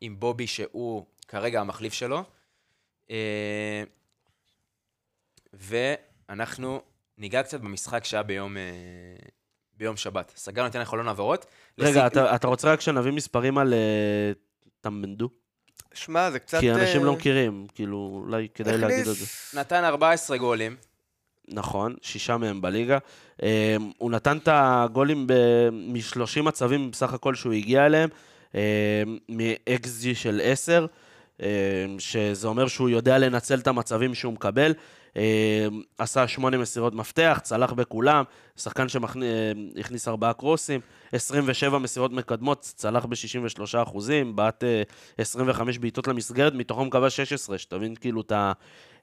עם בובי, שהוא כרגע המחליף שלו. ואנחנו ניגע קצת במשחק שהיה ביום, אה, ביום שבת. סגרנו את עניין חלון העברות. רגע, לסיכום- אתה אתה רוצה רק שנביא מספרים על אה, טמבנדו? שמע, זה קצת... כי אנשים אה, לא מכירים, כאילו, אולי כדאי הכניס- להגיד את זה. נתן 14 גולים. נכון. שישה מהם בליגה. הוא נתן את הגולים מ-30 מצבים בסך הכל שהוא הגיע אליהם, מ-XG של 10, אה, שזה אומר שהוא יודע לנצל את המצבים שהוא מקבל. אה, עשה שמונה מסירות מפתח, צלח בכולם, שחקן שהכניס ארבעה קרוסים, 27 מסירות מקדמות, צלח ב-63 אחוזים, בעט אה, 25 בעיטות למסגרת, מתוכם כבש 16, שתבין כאילו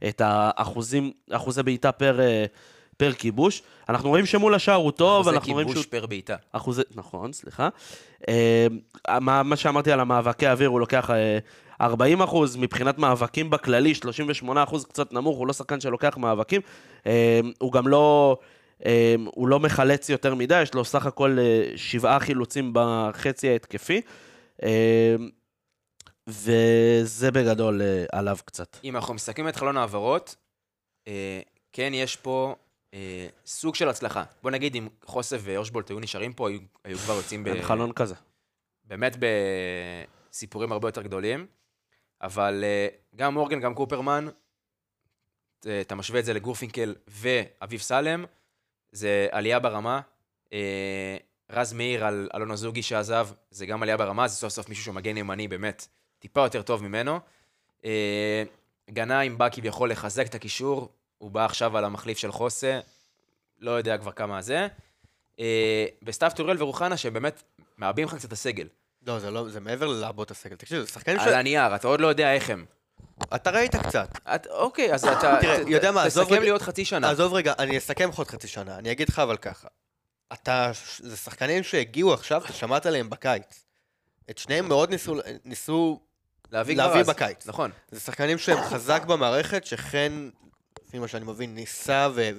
את האחוזים, אחוזי בעיטה פר... אה, פר כיבוש. אנחנו רואים שמול השער הוא טוב, אחוזי אנחנו רואים שהוא... כיבוש פר בעיטה. אחוזי, נכון, סליחה. אה, מה, מה שאמרתי על המאבקי האוויר, הוא לוקח אה, 40 אחוז, מבחינת מאבקים בכללי, 38 אחוז קצת נמוך, הוא לא שחקן שלוקח מאבקים. אה, הוא גם לא, אה, הוא לא מחלץ יותר מדי, יש לו סך הכל אה, שבעה חילוצים בחצי ההתקפי. אה, וזה בגדול אה, עליו קצת. אם אנחנו מסתכלים את חלון העברות, אה, כן יש פה אה, סוג של הצלחה. בוא נגיד, אם חוסב ואושבולט היו נשארים פה, היו, היו כבר יוצאים ב... אין חלון כזה. באמת בסיפורים הרבה יותר גדולים. אבל אה, גם מורגן, גם קופרמן, אה, אתה משווה את זה לגורפינקל ואביב סלם, זה עלייה ברמה. אה, רז מאיר על אלון אזוגי שעזב, זה גם עלייה ברמה, זה סוף סוף מישהו שהוא מגן ימני באמת טיפה יותר טוב ממנו. גנאים בא כביכול לחזק את הקישור, הוא בא עכשיו על המחליף של חוסה, לא יודע כבר כמה זה. וסתיו טוריאל ורוחנה שהם באמת מעבים לך קצת את הסגל. לא, זה לא, זה מעבר ללעבות הסגל. תקשיב, זה שחקנים ש... על הנייר, אתה עוד לא יודע איך הם. אתה ראית קצת. את, אוקיי, אז אתה... תראה, יודע מה, עזוב תסכם רגע- לי עוד חצי שנה. עזוב רגע, אני אסכם לך עוד חצי שנה. אני אגיד לך אבל ככה. אתה, זה שחקנים שהגיעו עכשיו, אתה שמעת עליהם בקיץ. את שניהם מאוד ניסו, ניסו להביא להביא. בקיץ. נכון. זה שחקנים שהם חזק במערכת, שחן, לפי מה שאני מבין, ניסה ו...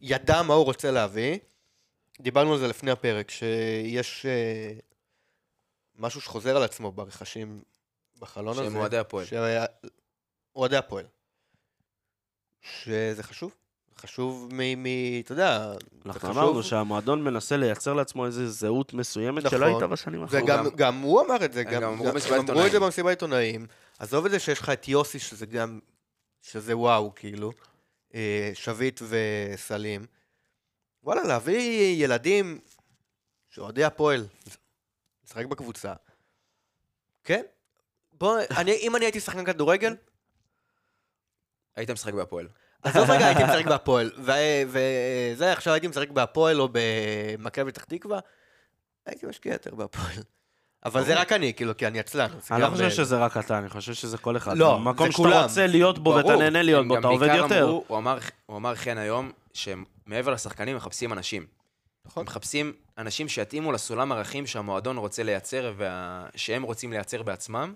וידע מה הוא רוצה להביא. דיברנו על זה לפני הפרק, שיש אה, משהו שחוזר על עצמו ברכשים בחלון הזה. שהם אוהדי הפועל. אוהדי הפועל. שזה חשוב. חשוב מ... מ אתה יודע, זה אנחנו. אמרנו שהמועדון מנסה לייצר לעצמו איזו זהות מסוימת נכון. שלא הייתה בשנים האחרונות. וגם גם- גם הוא אמר את זה, הם גם, גם אמרו גם- אמרו את זה עיתונאים. במסיבת עיתונאים. עזוב את זה שיש לך את יוסי, שזה גם, שזה וואו, כאילו, אה, שביט וסלים. וואלה, להביא ילדים שאוהדי הפועל, לשחק בקבוצה. כן? בוא, אני, אם אני הייתי שחקן כדורגל, היית משחק בהפועל. עזוב רגע, הייתי משחק בהפועל, ו- וזה, עכשיו הייתי משחק בהפועל או במכבי פתח תקווה, הייתי משקיע יותר בהפועל. אבל זה רק אני, כאילו, כי אני עצלן. אני לא חושב אה, שזה רק אתה, אני חושב שזה כל אחד. לא, מקום זה שאתה כולם. רוצה להיות בו ואתה. נהנה להיות בו, אתה עובד יותר. הוא אמר חן היום, שמעבר לשחקנים מחפשים אנשים. נכון. מחפשים אנשים שיתאימו לסולם ערכים שהמועדון רוצה לייצר ושהם רוצים לייצר בעצמם,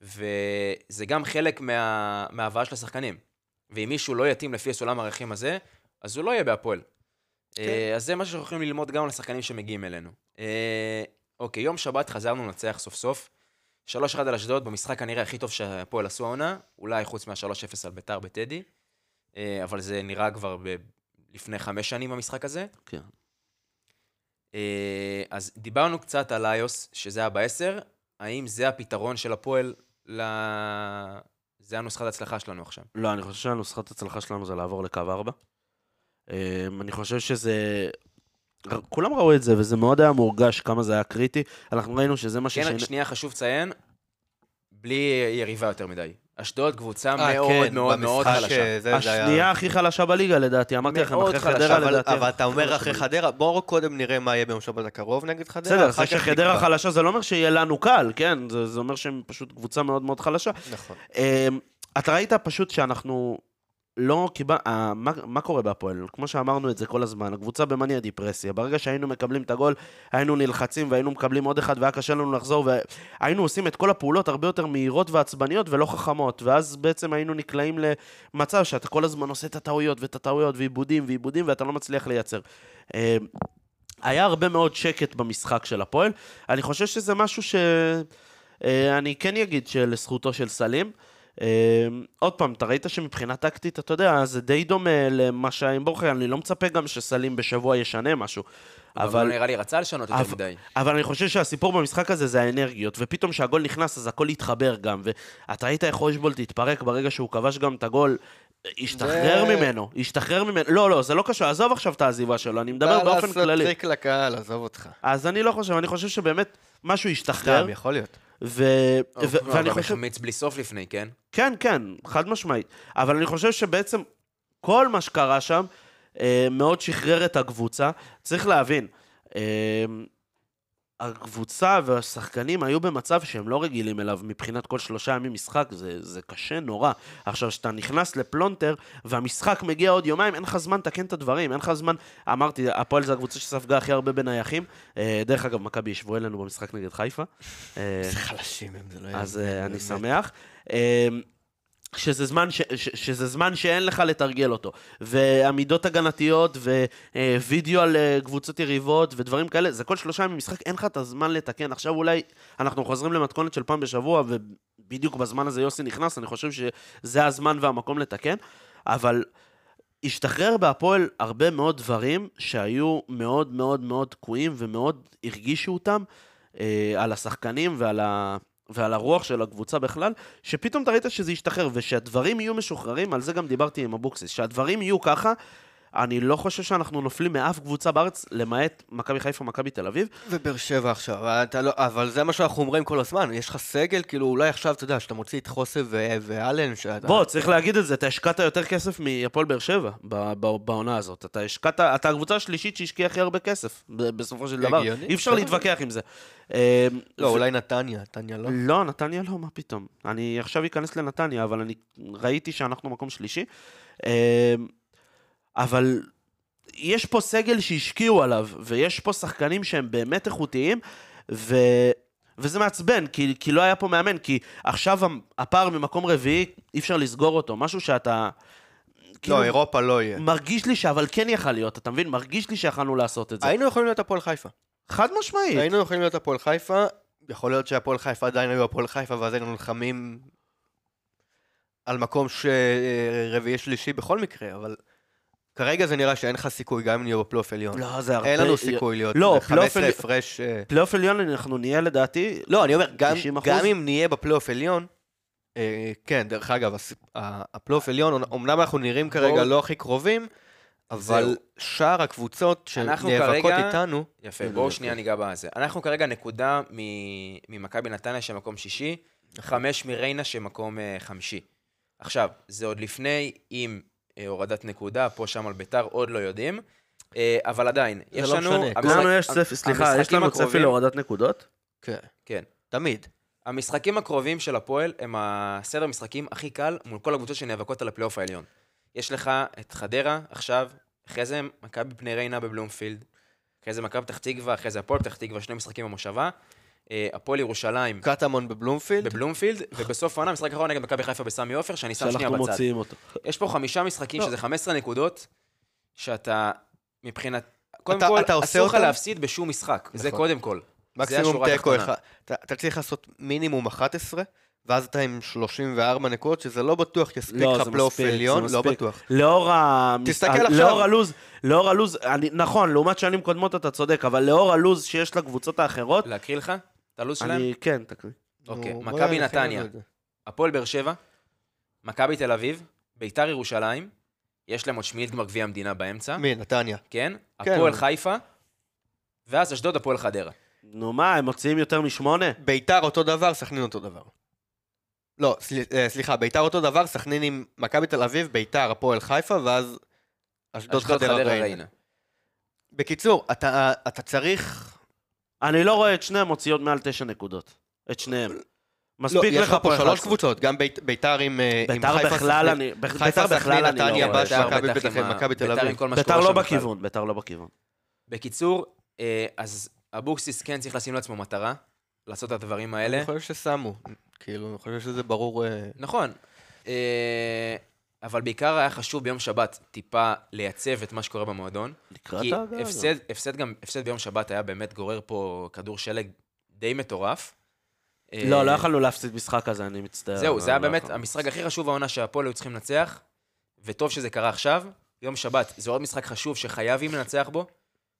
וזה גם חלק מה... מההבאה של השחקנים. ואם מישהו לא יתאים לפי הסולם הערכים הזה, אז הוא לא יהיה בהפועל. כן. אה, אז זה מה שאנחנו יכולים ללמוד גם על השחקנים שמגיעים אלינו. אה, אוקיי, יום שבת חזרנו לנצח סוף סוף. 3-1 על אשדוד, במשחק כנראה הכי טוב שהפועל עשו העונה, אולי חוץ מה-3-0 על ביתר בטדי, אה, אבל זה נראה כבר ב... לפני חמש שנים המשחק הזה. כן. אה, אז דיברנו קצת על איוס, שזה היה בעשר, האם זה הפתרון של הפועל ל... זה הנוסחת ההצלחה שלנו עכשיו. לא, אני חושב שהנוסחת הצלחה שלנו זה לעבור לקו 4. אני חושב שזה... כולם ראו את זה, וזה מאוד היה מורגש כמה זה היה קריטי. אנחנו ראינו שזה מה כן, ששינה... שנייה חשוב לציין, בלי יריבה יותר מדי. אשדוד קבוצה אה, מאוד כן, מאוד מאוד במשחק, חלשה. אה, זה- זה היה- השנייה הכי חלשה בליגה לדעתי, אמרתי לכם, מאוד אחרי חלשה, חדרה אבל, לדעתי. אבל אתה אומר חלשה אחרי. חדרה, בואו קודם נראה מה יהיה ביום שבת הקרוב נגד חדרה. בסדר, אחר זה כך שחדרה נקבע. חלשה זה לא אומר שיהיה לנו קל, כן? זה, זה אומר שהם פשוט קבוצה מאוד מאוד חלשה. נכון. אמ, אתה ראית פשוט שאנחנו לא קיבל... אה, מה, מה קורה בהפועל? כמו שאמרנו את זה כל הזמן, הקבוצה במאניה דיפרסיה. ברגע שהיינו מקבלים את הגול, היינו נלחצים והיינו מקבלים עוד אחד והיה קשה לנו לחזור, והיינו עושים את כל הפעולות הרבה יותר מהירות ועצבניות ולא חכמות, ואז בעצם היינו נקלעים למצב שאתה כל הזמן עושה את הטעויות ואת הטעויות ועיבודים ועיבודים ואתה לא מצליח לייצר. אמ, היה הרבה מאוד שקט במשחק של הפועל. אני חושב שזה משהו ש... אה, אני כן אגיד שלזכותו של סלים. אה, עוד פעם, אתה ראית שמבחינה טקטית, אתה יודע, זה די דומה למה שהיה עם בורחה, אני לא מצפה גם שסלים בשבוע ישנה משהו. אבל לא נראה לי רצה לשנות יותר מדי. אבל אני חושב שהסיפור במשחק הזה זה האנרגיות, ופתאום כשהגול נכנס אז הכל התחבר גם, ואתה ראית איך אוישבולט התפרק ברגע שהוא כבש גם את הגול, השתחרר זה- ממנו, השתחרר ממנו, לא, לא, זה לא קשור, עזוב עכשיו את העזיבה שלו, אני מדבר בא באופן לעשות כללי. טריק לקהל, עזוב אותך. אז אני לא חושב, אני חושב שבאמת משהו השתחרר, סתם, יכול להיות. ו... הוא ו- ואני חושב... החמיץ בלי סוף לפני, כן? כן, כן, חד משמעית. אבל אני חושב שבעצם כל מה שקרה שם אה, מאוד שחרר את הקבוצה. צריך להבין, אה, הקבוצה והשחקנים היו במצב שהם לא רגילים אליו מבחינת כל שלושה ימים משחק, זה, זה קשה נורא. עכשיו, כשאתה נכנס לפלונטר והמשחק מגיע עוד יומיים, אין לך זמן לתקן את הדברים, אין לך זמן... אמרתי, הפועל זה הקבוצה שספגה הכי הרבה בנייחים. אה, דרך אגב, מכבי ישבו אלינו במשחק נגד חיפה. אה, איזה חלשים הם, זה לא אז יאמן, אה, אני. שמח. אה, שזה זמן, ש, ש, שזה זמן שאין לך לתרגל אותו. ועמידות הגנתיות, ווידאו על אה, קבוצות יריבות, ודברים כאלה, זה כל שלושה ימים משחק, אין לך את הזמן לתקן. עכשיו אולי אנחנו חוזרים למתכונת של פעם בשבוע, ובדיוק בזמן הזה יוסי נכנס, אני חושב שזה הזמן והמקום לתקן, אבל השתחרר בהפועל הרבה מאוד דברים שהיו מאוד מאוד מאוד תקועים, ומאוד הרגישו אותם אה, על השחקנים ועל ה... ועל הרוח של הקבוצה בכלל, שפתאום אתה ראית שזה ישתחרר, ושהדברים יהיו משוחררים, על זה גם דיברתי עם אבוקסיס, שהדברים יהיו ככה, אני לא חושב שאנחנו נופלים מאף קבוצה בארץ, למעט מכבי חיפה, מכבי תל אביב. ובאר שבע עכשיו, אתה לא, אבל זה מה שאנחנו אומרים כל הזמן, יש לך סגל, כאילו אולי עכשיו, אתה יודע, שאתה מוציא את חוסה ו- ואלן, שאתה... בוא, צריך להגיד את זה, אתה השקעת יותר כסף מהפועל באר שבע ב- ב- בעונה הזאת. אתה השקעת, אתה הקבוצה השלישית שהשקיעה הכי הרבה כסף, בסופו של דבר. הגיוני, אי אפשר. להתווכח עם זה. אה, לא, ו- אולי נתניה, נתניה לא. לא, נתניה לא, מה פתאום. אני עכשיו אכנס לנתניה, אבל אני ראיתי שאנחנו מקום שלישי. אה, אבל יש פה סגל שהשקיעו עליו, ויש פה שחקנים שהם באמת איכותיים, ו... וזה מעצבן, כי, כי לא היה פה מאמן, כי עכשיו הפער ממקום רביעי, אי אפשר לסגור אותו. משהו שאתה... כאילו, לא, אירופה לא יהיה. מרגיש לי שאבל כן יכל להיות, אתה מבין? מרגיש לי שיכלנו לעשות את זה. היינו יכולים להיות הפועל חיפה. חד משמעית. היינו יכולים להיות הפועל חיפה, יכול להיות שהפועל חיפה עדיין היו הפועל חיפה, ואז היינו נלחמים על מקום שרביעי שלישי בכל מקרה, אבל כרגע זה נראה שאין לך סיכוי גם אם נהיה בפלייאוף עליון. לא, זה הרבה... אין לנו סיכוי להיות לא, פלייאוף 15 עליון- הפרש... אה, פלייאוף עליון אנחנו נהיה לדעתי... לא, אני אומר, גם, 90%? גם אם נהיה בפלייאוף עליון, אה, כן, דרך אגב, הפלייאוף עליון, אמנם אנחנו נראים כרגע בואו- לא הכי קרובים, אבל זהו. שאר הקבוצות אנחנו שנאבקות כרגע- איתנו, יפה, בואו שנייה ניגע בזה. אנחנו כרגע נקודה מ- ממכבי נתניה שמקום שישי, חמש מריינה שמקום אה, חמישי. עכשיו, זה עוד לפני אה, הורדת נקודה, פה שם על ביתר, עוד לא יודעים. אה, אבל עדיין, יש לא לנו... משנה. המשחק- לנו יש צפי, סליחה, יש המשחקים לנו צפי הקרובים- להורדת נקודות? כן, כן. תמיד. המשחקים הקרובים של הפועל הם הסדר משחקים הכי קל מול כל הקבוצות שנאבקות על הפלייאוף העליון. יש לך את חדרה עכשיו, אחרי זה מכבי בני ריינה בבלומפילד, אחרי זה מכבי פתח תקווה, אחרי זה הפועל פתח תקווה, שני משחקים במושבה, אה, הפועל ירושלים קטמון בבלומפילד, בבלומפילד, ובסוף העונה משחק אחרון נגד מכבי חיפה בסמי עופר, שאני שם שנייה שאנחנו בצד. מוציאים אותו. יש פה חמישה משחקים לא. שזה 15 נקודות, שאתה מבחינת... קודם אתה- כל, אתה עושה אסור לך? להפסיד בשום משחק, זה נכון. קודם כל. מקסימום תיקו. אחד. אתה- אתה צריך לעשות מינימום 11, ואז אתה עם 34 נקודות, שזה לא בטוח יספיק לא, לך פלייאוף עליון, זה לא. בטוח. לאור ה... תסתכל ה- עכשיו. לאור הלוז, לאור הלוז, אני, נכון, לעומת שנים קודמות אתה צודק, אבל לאור הלוז שיש לקבוצות האחרות, להקריא לך הלו"ז שלהם? אני, כן, תקריא. אוקיי, מכבי נתניה. הפועל באר שבע, מכבי תל אביב, ביתר ירושלים, יש להם עוד שמינית גמר גביע המדינה באמצע, מי, נתניה. כן? כן, הפועל חיפה, ואז אשדוד, הפועל חדרה. נו מה, הם מוציאים יותר משמונה? ביתר אותו דבר, סכנין אותו דבר. לא, אה, סליחה, ביתר אותו דבר, סכנין עם מכבי תל אביב, ביתר, הפועל חיפה, ואז אשדוד חדרה ריינה. ריינה. בקיצור, אתה אתה צריך... אני לא רואה את שניהם מוציאות מעל תשע נקודות. את שניהם. לא, מספיק יש לך פה שלוש 11. קבוצות, גם בית- ביתר עם אה, ביתר חיפה, בכלל סכנין- אני... ב- חיפה, ביתר בכלל סכנין, אני לא נתניה, רואה. באשדוד. מכבי בטח פתח- עם ה- מכבי תל אביב. ביתר לא. בכיוון, ביתר לא בכיוון. בקיצור, אה, אז אבוקסיס כן צריך לשים לעצמו מטרה, לעשות את הדברים האלה. אני חושב ששמו. כאילו, אני חושב שזה ברור... אה, נכון. אבל בעיקר היה חשוב ביום שבת טיפה לייצב את מה שקורה במועדון. לקראת כי ההגעה הזאת. הפסד, הפסד גם, הפסד ביום שבת היה באמת גורר פה כדור שלג די מטורף. אה, לא, לא יכולנו להפסיד משחק כזה, אני מצטער. זהו, זה היה לא באמת יכולנו. המשחק הכי חשוב העונה שהפועל היו צריכים לנצח, וטוב שזה קרה עכשיו. יום שבת, זה עוד משחק חשוב שחייבים לנצח בו.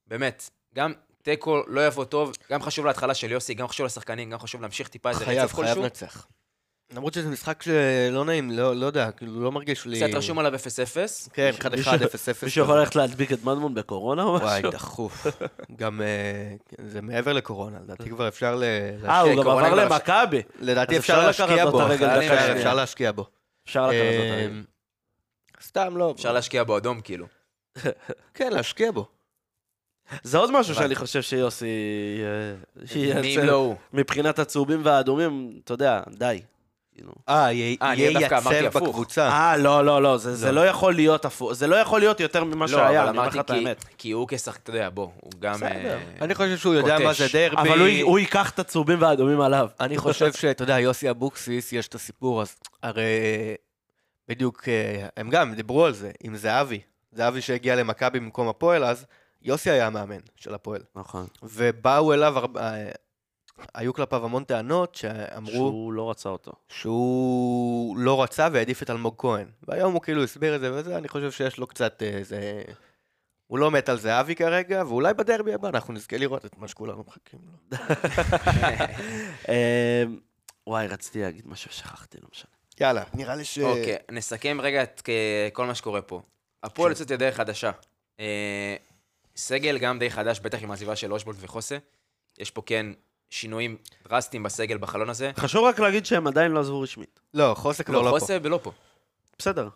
באמת, גם תיקו לא יבוא טוב, גם חשוב להתחלה של יוסי, גם חשוב לשחקנים, גם חשוב להמשיך טיפה איזה חייב, רצף חייב כלשהו. לנצח. למרות שזה משחק שלא נעים, לא לא יודע, כאילו לא מרגיש לי... קצת רשום עליו 0-0. כן, 1-1, 0-0. מישהו יכול ללכת להדביק את מדמון בקורונה או וואי, משהו? דחוף. גם אה, זה מעבר לקורונה, לדעתי כבר אפשר ל... אה, הוא גם עבר למכבי. לדעתי אפשר להשקיע בו. אפשר- להשקיע בו. אפשר לקחת אותו. אה. סתם לא. אפשר להשקיע בו אדום, כאילו. כן, להשקיע בו. זה עוד משהו שאני חושב שיוסי אה, מי. לא הוא? מבחינת הצהובים והאדומים, אתה יודע, די. כאילו. אה, יהיה אה, הפוך. בקבוצה. אה, לא, לא, לא, זה זה לא יכול להיות הפוך, זה לא יכול להיות יותר ממה לא, שהיה, אני אומר לך את כי- האמת. כי הוא כשחק, אתה יודע, בוא, הוא גם... בסדר. אה, אני חושב שהוא יודע מה זה. דרבי. אבל הוא ייקח את הצהובים והאדומים עליו. אני חושב שאתה יודע, יוסי אבוקסיס, יש את הסיפור, אז הרי בדיוק, אה, הם גם דיברו על זה, עם זהבי. זהבי שהגיע למכבי במקום הפועל, אז יוסי היה המאמן של הפועל. נכון. ובאו אליו, הרבה- היו כלפיו המון טענות שאמרו שהוא לא רצה אותו. שהוא לא רצה והעדיף את אלמוג כהן. והיום הוא כאילו הסביר את זה וזה, אני חושב שיש לו קצת איזה... הוא לא מת על זהבי כרגע, ואולי בדרבי הבא אנחנו נזכה לראות את מה שכולנו מחכים לו. אה, וואי, רציתי להגיד משהו ששכחתי, לא משנה. יאללה, נראה לי ש... אוקיי, נסכם רגע את אה, כל מה שקורה פה. הפועל יוצאת לדרך חדשה. אה, סגל גם די חדש, בטח עם העזיבה של אושבולט וחוסה. יש פה כן שינויים דרסטיים בסגל בחלון הזה. חשוב רק להגיד שהם עדיין לא עזבו רשמית. לא, חוסק כבר לא, לא פה. חוסה ולא פה. בסדר.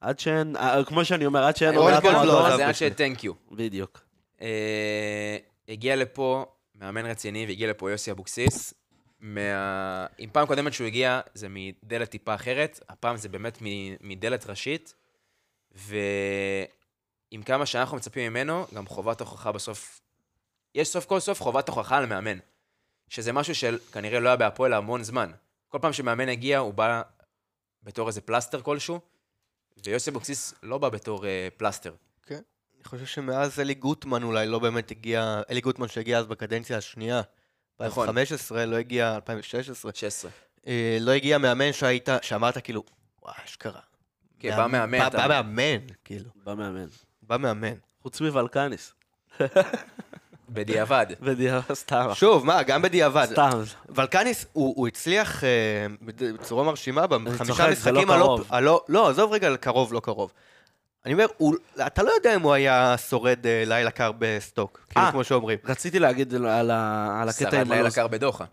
עד שאין, אה, כמו שאני אומר, עד שאין אושבולט עונת לא מועדון. עזב זה עד. ש-thank you. בדיוק. אה, הגיע לפה מאמן רציני, והגיע לפה יוסי אבוקסיס. מה... עם פעם קודמת שהוא הגיע, זה מדלת טיפה אחרת, הפעם זה באמת מ- מדלת ראשית, ועם כמה שאנחנו מצפים ממנו, גם חובת הוכחה בסוף, יש סוף כל סוף חובת הוכחה על מאמן, שזה משהו שכנראה לא היה בהפועל המון זמן. כל פעם שמאמן הגיע, הוא בא בתור איזה פלסטר כלשהו, ויוסי אבוקסיס לא בא בתור אה, פלסטר. אני חושב שמאז אלי גוטמן אולי לא באמת הגיע, אלי גוטמן שהגיע אז בקדנציה השנייה, נכון. 2015, לא הגיע, 2016, 16. אה, לא הגיע מאמן שהיית, שאמרת כאילו, וואי, אשכרה. כן, בא מאמן, בא- אתה- בא מאמן, כאילו. בא מאמן. בא מאמן. חוץ מוולקניס. בדיעבד. בדיוק, סתם. שוב, מה, גם בדיעבד. סתם. ולקניס, הוא, הוא הצליח אה, בצורה מרשימה בחמישה זה משחקים לא הלא... הלא... לא, עזוב רגע על קרוב, לא קרוב. אני אומר, הוא, אתה לא יודע אם הוא היה שורד אה, לילה קר בסטוק, כאילו אה. כמו שאומרים. רציתי להגיד על ה- על הקטע שרד עם לילה הלו"ז. קר בדוחה.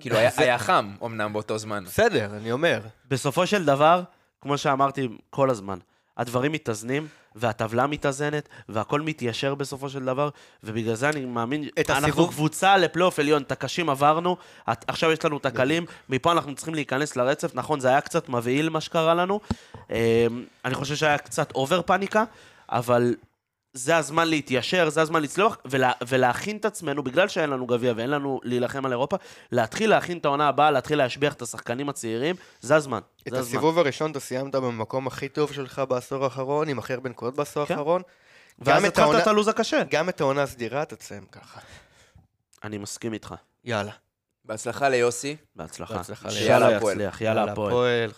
כאילו, היה- היה חם, אמנם, באותו זמן. בסדר, אני אומר. בסופו של דבר, כמו שאמרתי כל הזמן, הדברים מתאזנים, והטבלה מתאזנת, והכל מתיישר בסופו של דבר, ובגלל זה אני מאמין, את אנחנו הסיבוב- קבוצה לפלייאוף עליון, את הקשים עברנו, את- עכשיו יש לנו את הקלים, מפה אנחנו צריכים להיכנס לרצף, נכון, זה היה קצת מבהיל מה שקרה לנו, אמ, אני חושב שהיה קצת אובר פאניקה, אבל זה הזמן להתיישר, זה הזמן לצלוח, ולה, ולהכין את עצמנו, בגלל שאין לנו גביע ואין לנו להילחם על אירופה, להתחיל להכין את העונה הבאה, להתחיל להשביח את השחקנים הצעירים, זה הזמן. את זה הזמן. הסיבוב הראשון אתה סיימת במקום הכי טוב שלך בעשור האחרון, עם הכי הרבה נקודות בעשור כן. האחרון. ואז התחלת העונה- את הלו"ז הקשה. גם את העונה הסדירה אתה תסיים ככה. אני מסכים איתך. יאללה. בהצלחה ליוסי. בהצלחה. בהצלחה. יאללה יאללה, הפועל. יאללה. הפועל.